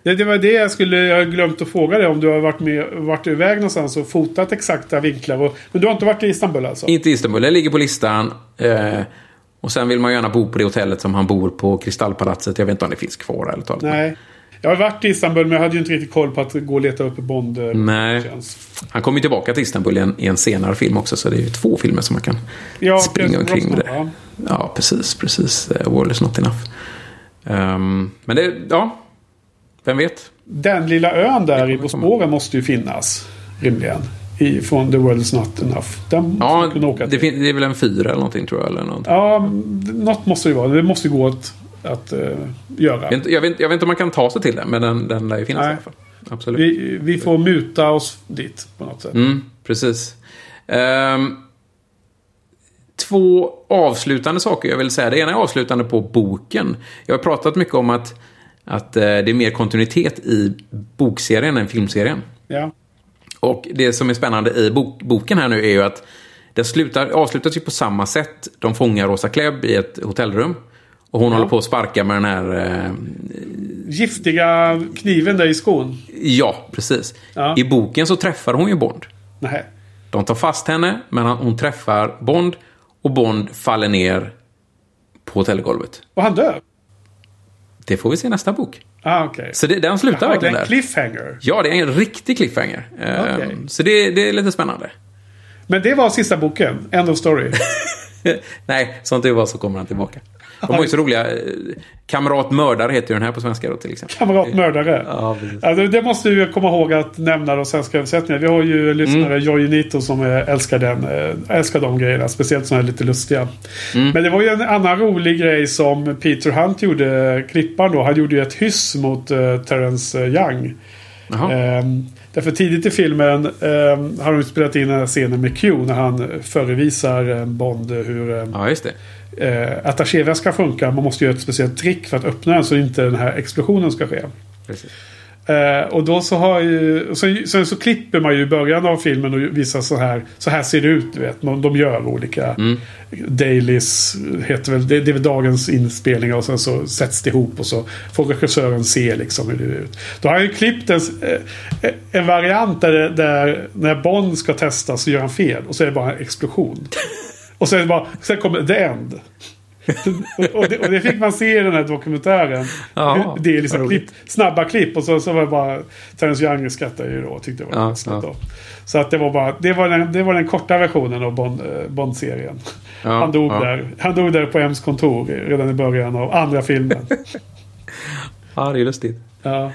Det, det var det jag skulle jag glömt att fråga dig om du har varit, med, varit iväg någonstans och fotat exakta vinklar. Och, men du har inte varit i Istanbul alltså? Inte Istanbul, det ligger på listan. Eh, och sen vill man gärna bo på det hotellet som han bor på, Kristallpalatset. Jag vet inte om det finns kvar eller talat. Nej. Jag har varit i Istanbul men jag hade ju inte riktigt koll på att gå och leta upp Bond. eh, Nej. Han kommer ju tillbaka till Istanbul i en, i en senare film också. Så det är ju två filmer som man kan Ja, springa omkring med det. ja. Ja, precis, precis. Uh, Wall is not enough. Ehm, men det, ja. Vem vet? Den lilla ön där i spåren måste ju finnas. Rimligen. I, från The World Is Not Enough. Den Ja, kunna åka det, till. det är väl en fyra eller någonting tror jag. Eller något. Ja, något måste det ju vara. Det måste gå att, att eh, göra. Jag, vet, inte- jag, vet, jag vet inte om man kan ta sig till den, men den, den lär ju finnas Nej. i alla fall. Absolut. Vi, vi får muta oss dit på något sätt. Mm, precis. Ehm, två avslutande saker jag vill säga. Det ena är avslutande på boken. Jag har pratat mycket om att, att eh, det är mer kontinuitet i bokserien än filmserien. Ja. Och det som är spännande i bok, boken här nu är ju att den slutar, avslutas ju på samma sätt. De fångar Rosa Klebb i ett hotellrum. Och hon håller på att sparka med den här... Eh, Giftiga kniven där i skon. ja, precis. Ja. I boken så träffar hon ju Bond. Nej. De tar fast henne, men hon träffar Bond. Och Bond faller ner på hotellgolvet. Och han dör? Det får vi se i nästa bok. Ah, okej. Så det, den slutar det verkligen är en där. cliffhanger. Ja, det är en riktig cliffhanger. Eh, Okej. Så det, det är lite spännande. Men det var sista boken. End of story. Nej, som det var så kommer han tillbaka. De var ju så roliga. eh, Kamrat mördare heter ju den här på svenska då till exempel. Kamratmördare. Ja, precis. Alltså, det måste vi komma ihåg att nämna de svenska översättningarna. Vi har ju lyssnare, Mm. Jojje Nito, som älskar, den, eh, älskar de grejerna. Speciellt sådana här lite lustiga. Mm. Men det var ju en annan rolig grej som Peter Hunt gjorde, klipparen då. Han gjorde ju ett hyss mot uh, Terence Young. Ehm, därför tidigt i filmen ehm, har de spelat in den här scenen med Q när han förevisar eh, Bond hur eh, Ja, just det. Eh, attachéväskan funkar. Man måste göra ett speciellt trick för att öppna den så inte den här explosionen ska ske. Eh, och då så har ju... Så, sen så klipper man ju i början av filmen och visar så här. Så här ser det ut, du vet. De, de gör olika dailies. Heter väl, det, det är väl dagens inspelningar och sen så sätts det ihop och så får regissören se liksom hur det ser ut. Då har jag ju klippt en, eh, en variant där, där när Bond ska testas så gör han fel. Och så är det bara en explosion. Och sen, bara, sen kommer the end. och, det, och det fick man se i den här dokumentären. Ja, det är liksom klipp, snabba klipp och så, så var det bara Terence Young skrattade ju då och tyckte det var Ja, ja. då. Så att det var bara det var den, det var den korta versionen av Bond, eh, Bond-serien. Ja, han, dog ja. där, han dog där på M's kontor redan i början av andra filmen. Ja, det är lustigt. ja.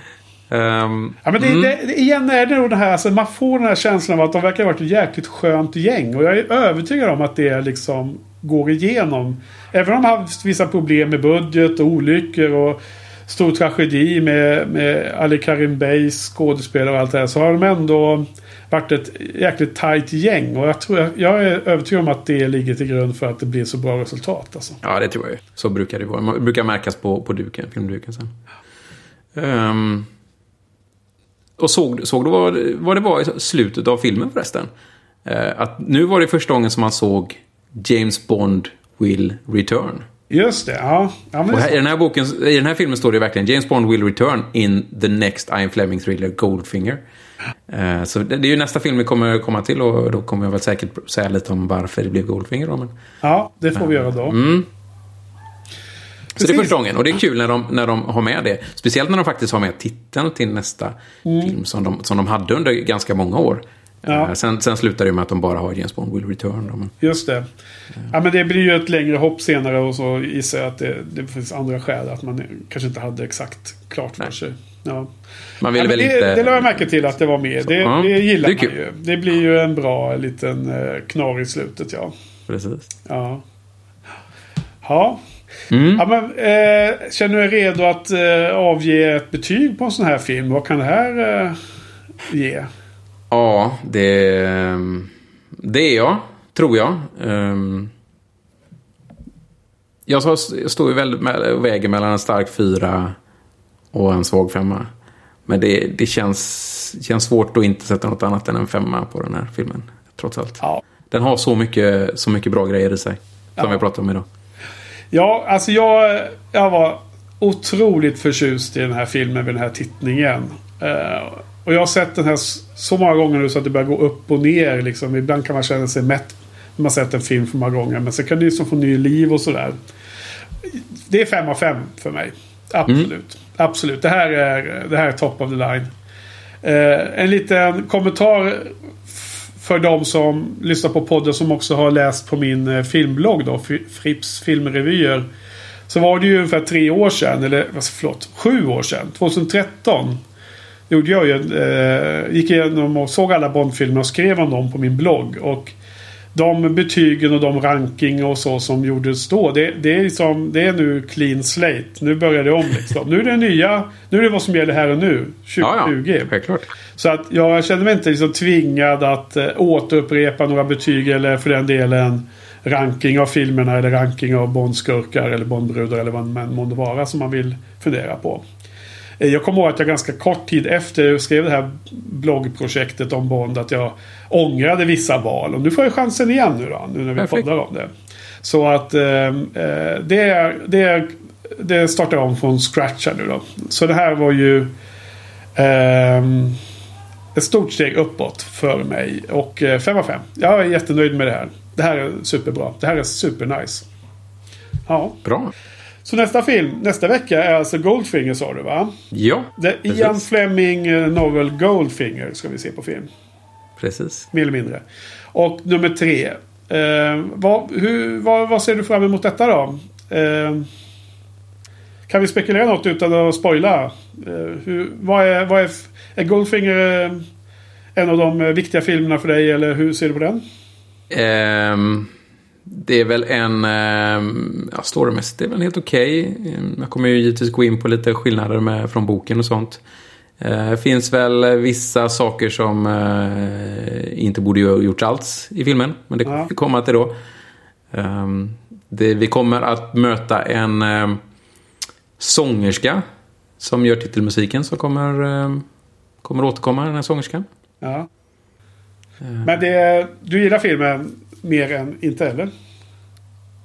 Ehm, Ja, men det, det, det, igen är det nog det här, alltså, man får den här känslan av att de verkar ha varit ett jäkligt skönt gäng. Och jag är övertygad om att det liksom går igenom. Även om de har haft vissa problem med budget och olyckor och stor tragedi med, med Ali Karim Beys skådespelare och allt det här. Så har de ändå varit ett jäkligt tajt gäng. Och jag, tror, jag är övertygad om att det ligger till grund för att det blir så bra resultat. Alltså. Ja, det tror jag ju. Så brukar det vara. Man brukar märkas på, på duken, filmduken sen. Ehm, och såg, såg du vad, vad det var i slutet av filmen förresten? Eh, att nu var det första gången som man såg James Bond will return. Just det, ja. ja men här, är i, den här boken, I den här filmen står det verkligen James Bond will return in the next Ian Fleming thriller Goldfinger. Eh, så det, det är ju nästa film vi kommer komma till och då kommer jag väl säkert säga lite om varför det blev Goldfinger. Då, men... ja, det får vi göra då. Mm. Så det är Precis. första gången och det är kul när de, när de har med det. Speciellt när de faktiskt har med titeln till nästa film som de, som de hade under ganska många år. Ja. Eh, Sen, sen slutar det med att de bara har James Bond will return. Då, men... Just det. Ja, men det blir ju ett längre hopp senare och så gissar jag att det, det finns andra skäl. Att man kanske inte hade exakt klart för Nej. sig. Ja. Man vill Ja, väl det, inte... det la jag märke till att det var med. Det, ja, det gillar det man ju. Det blir ju en bra liten eh, knar i slutet ja. Precis. Ja. Ja. Mm. Ja, men, eh, känner du dig redo att eh, avge ett betyg på en sån här film? Vad kan det här eh, ge? Ja, det, det är jag, tror jag. Ehm, Jag står ju väldigt och väger mellan en stark fyra och en svag femma. Men det, det känns, känns svårt att inte sätta något annat än en femma på den här filmen. Trots allt. Ja. Den har så mycket, så mycket bra grejer i sig. Som vi pratat om idag. Ja, alltså jag, jag var otroligt förtjust i den här filmen vid den här tittningen. Eh, och jag har sett den här så många gånger nu så att det börjar gå upp och ner. Liksom. Ibland kan man känna sig mätt när man sett en film för många gånger. Men sen kan det liksom få ny liv och sådär. Det är fem av fem för mig. Absolut. Absolut. Det här är, det här är top of the line. Eh, en liten kommentar för de som lyssnar på podden som också har läst på min eh, filmblogg då. Frips Fripps filmrevyer. Så var det ju ungefär tre år sedan. Eller vad- förlåt, sju år sedan. 2013. Gjorde jag ju, eh, gick igenom och såg alla Bondfilmer och skrev om dem på min blogg. Och de betygen och de ranking och så som gjordes då. Det, det, är, liksom, det är nu clean slate. Nu börjar det om liksom. Nu är det nya. Nu är det vad som gäller här och nu. 2020. Ja, ja. Så att jag känner mig inte liksom tvingad att eh, återupprepa några betyg eller för den delen ranking av filmerna eller ranking av Bondskurkar eller Bondbrudar eller vad man månde vara som man vill fundera på. Eh, Jag kommer ihåg att jag ganska kort tid efter jag skrev det här bloggprojektet om Bond att jag ångrade vissa val. Och nu får jag chansen igen nu då, nu när vi Perfekt. poddar om det. Så att eh, eh, det, är, det, är, det startar om från scratch här nu då. Så det här var ju ehm, ett stort steg uppåt för mig. Och 5 av 5. Jag är jättenöjd med det här. Det här är superbra. Det här är supernice. Ja. Bra. Så nästa film, nästa vecka är alltså Goldfinger sa du va? Ja, Det precis. Ian Fleming eh, Novel Goldfinger ska vi se på film. Precis. Mer eller mindre. Och nummer tre. Eh, vad, hur, vad, vad ser du fram emot detta då? Eh, kan vi spekulera något utan att spoila? Eh, hur, vad är, vad är, är Goldfinger eh, en av de eh, viktiga filmerna för dig? Eller hur ser du på den? Ehm, det är väl en... Um, ja, storymässigt är väl helt okej. Ehm, jag kommer ju givetvis gå in på lite skillnader med, från boken och sånt. Eh, Det finns väl vissa saker som eh, inte borde ha gjorts alls i filmen. Men det Ja. vi kommer till då. Ehm, det, vi kommer att möta en sångerska som gör titelmusiken som kommer, kommer återkomma, den här sångerskan. Ja. Men det, du gillar filmen mer än inte eller?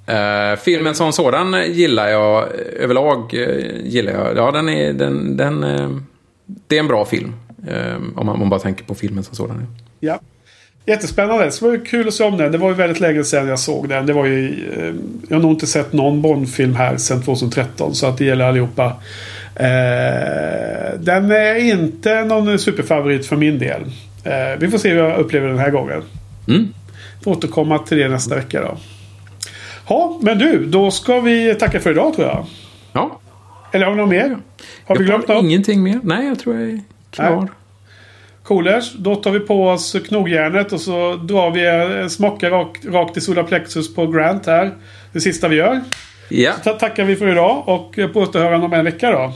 Uh, filmen som sådan gillar jag eh, överlag. eh, gillar jag. Ja, den är, den, den, eh, det är en bra film. eh, om, man, om man bara tänker på filmen som sådan. Ja. Jättespännande. Så det var ju kul att se om den. Det var ju väldigt länge sedan jag såg den. Det var ju, jag har nog inte sett någon Bond-film här sedan 2013. Så att det gäller allihopa. Den är inte någon superfavorit för min del. Vi får se hur jag upplever den här gången. Mm. Får återkomma till det nästa vecka då. Ja, men du. Då ska vi tacka för idag tror jag. Ja, Eller har vi något mer? Har vi jag glömt har något? ingenting mer. Nej, jag tror jag är klar. Nej. Coolers. Då tar vi på oss knogjärnet och så drar vi en smocka rakt, rakt i solar plexus på Grant här. Det sista vi gör. Ja, Så tackar vi för idag och på återhörande om en vecka då.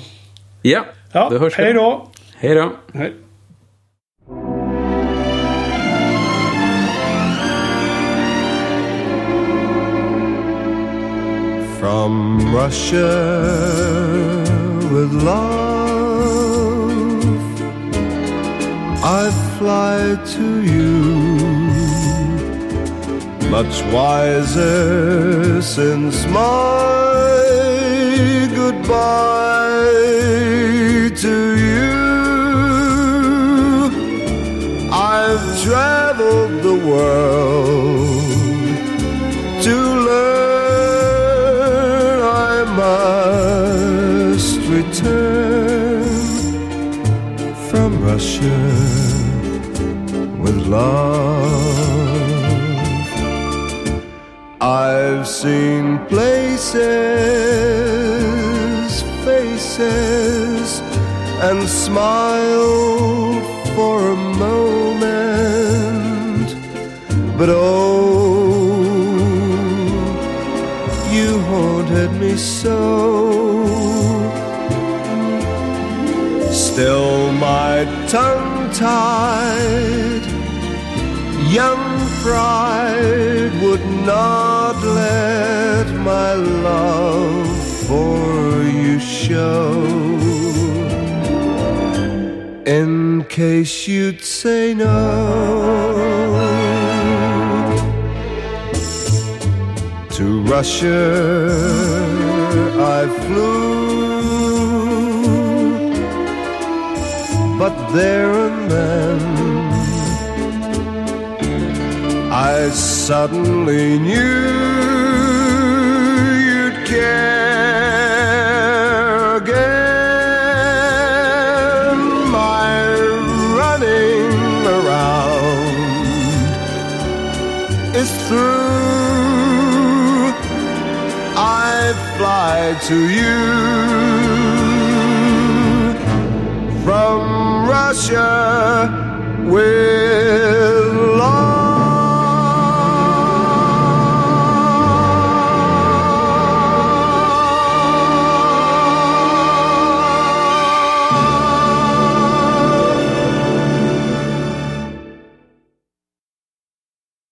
ja. Ja, Då hörs vi. hej då! Hej då. Hej. Russia with love, I fly to you. Much wiser since my goodbye to you. I've traveled the world Russia with love. I've seen places, faces, and smiled tongue tied, young pride would not let my love for you show. In case you'd say no. To Russia I flew, there and then I suddenly knew you'd care again. My running around is through. I fly to you Russia with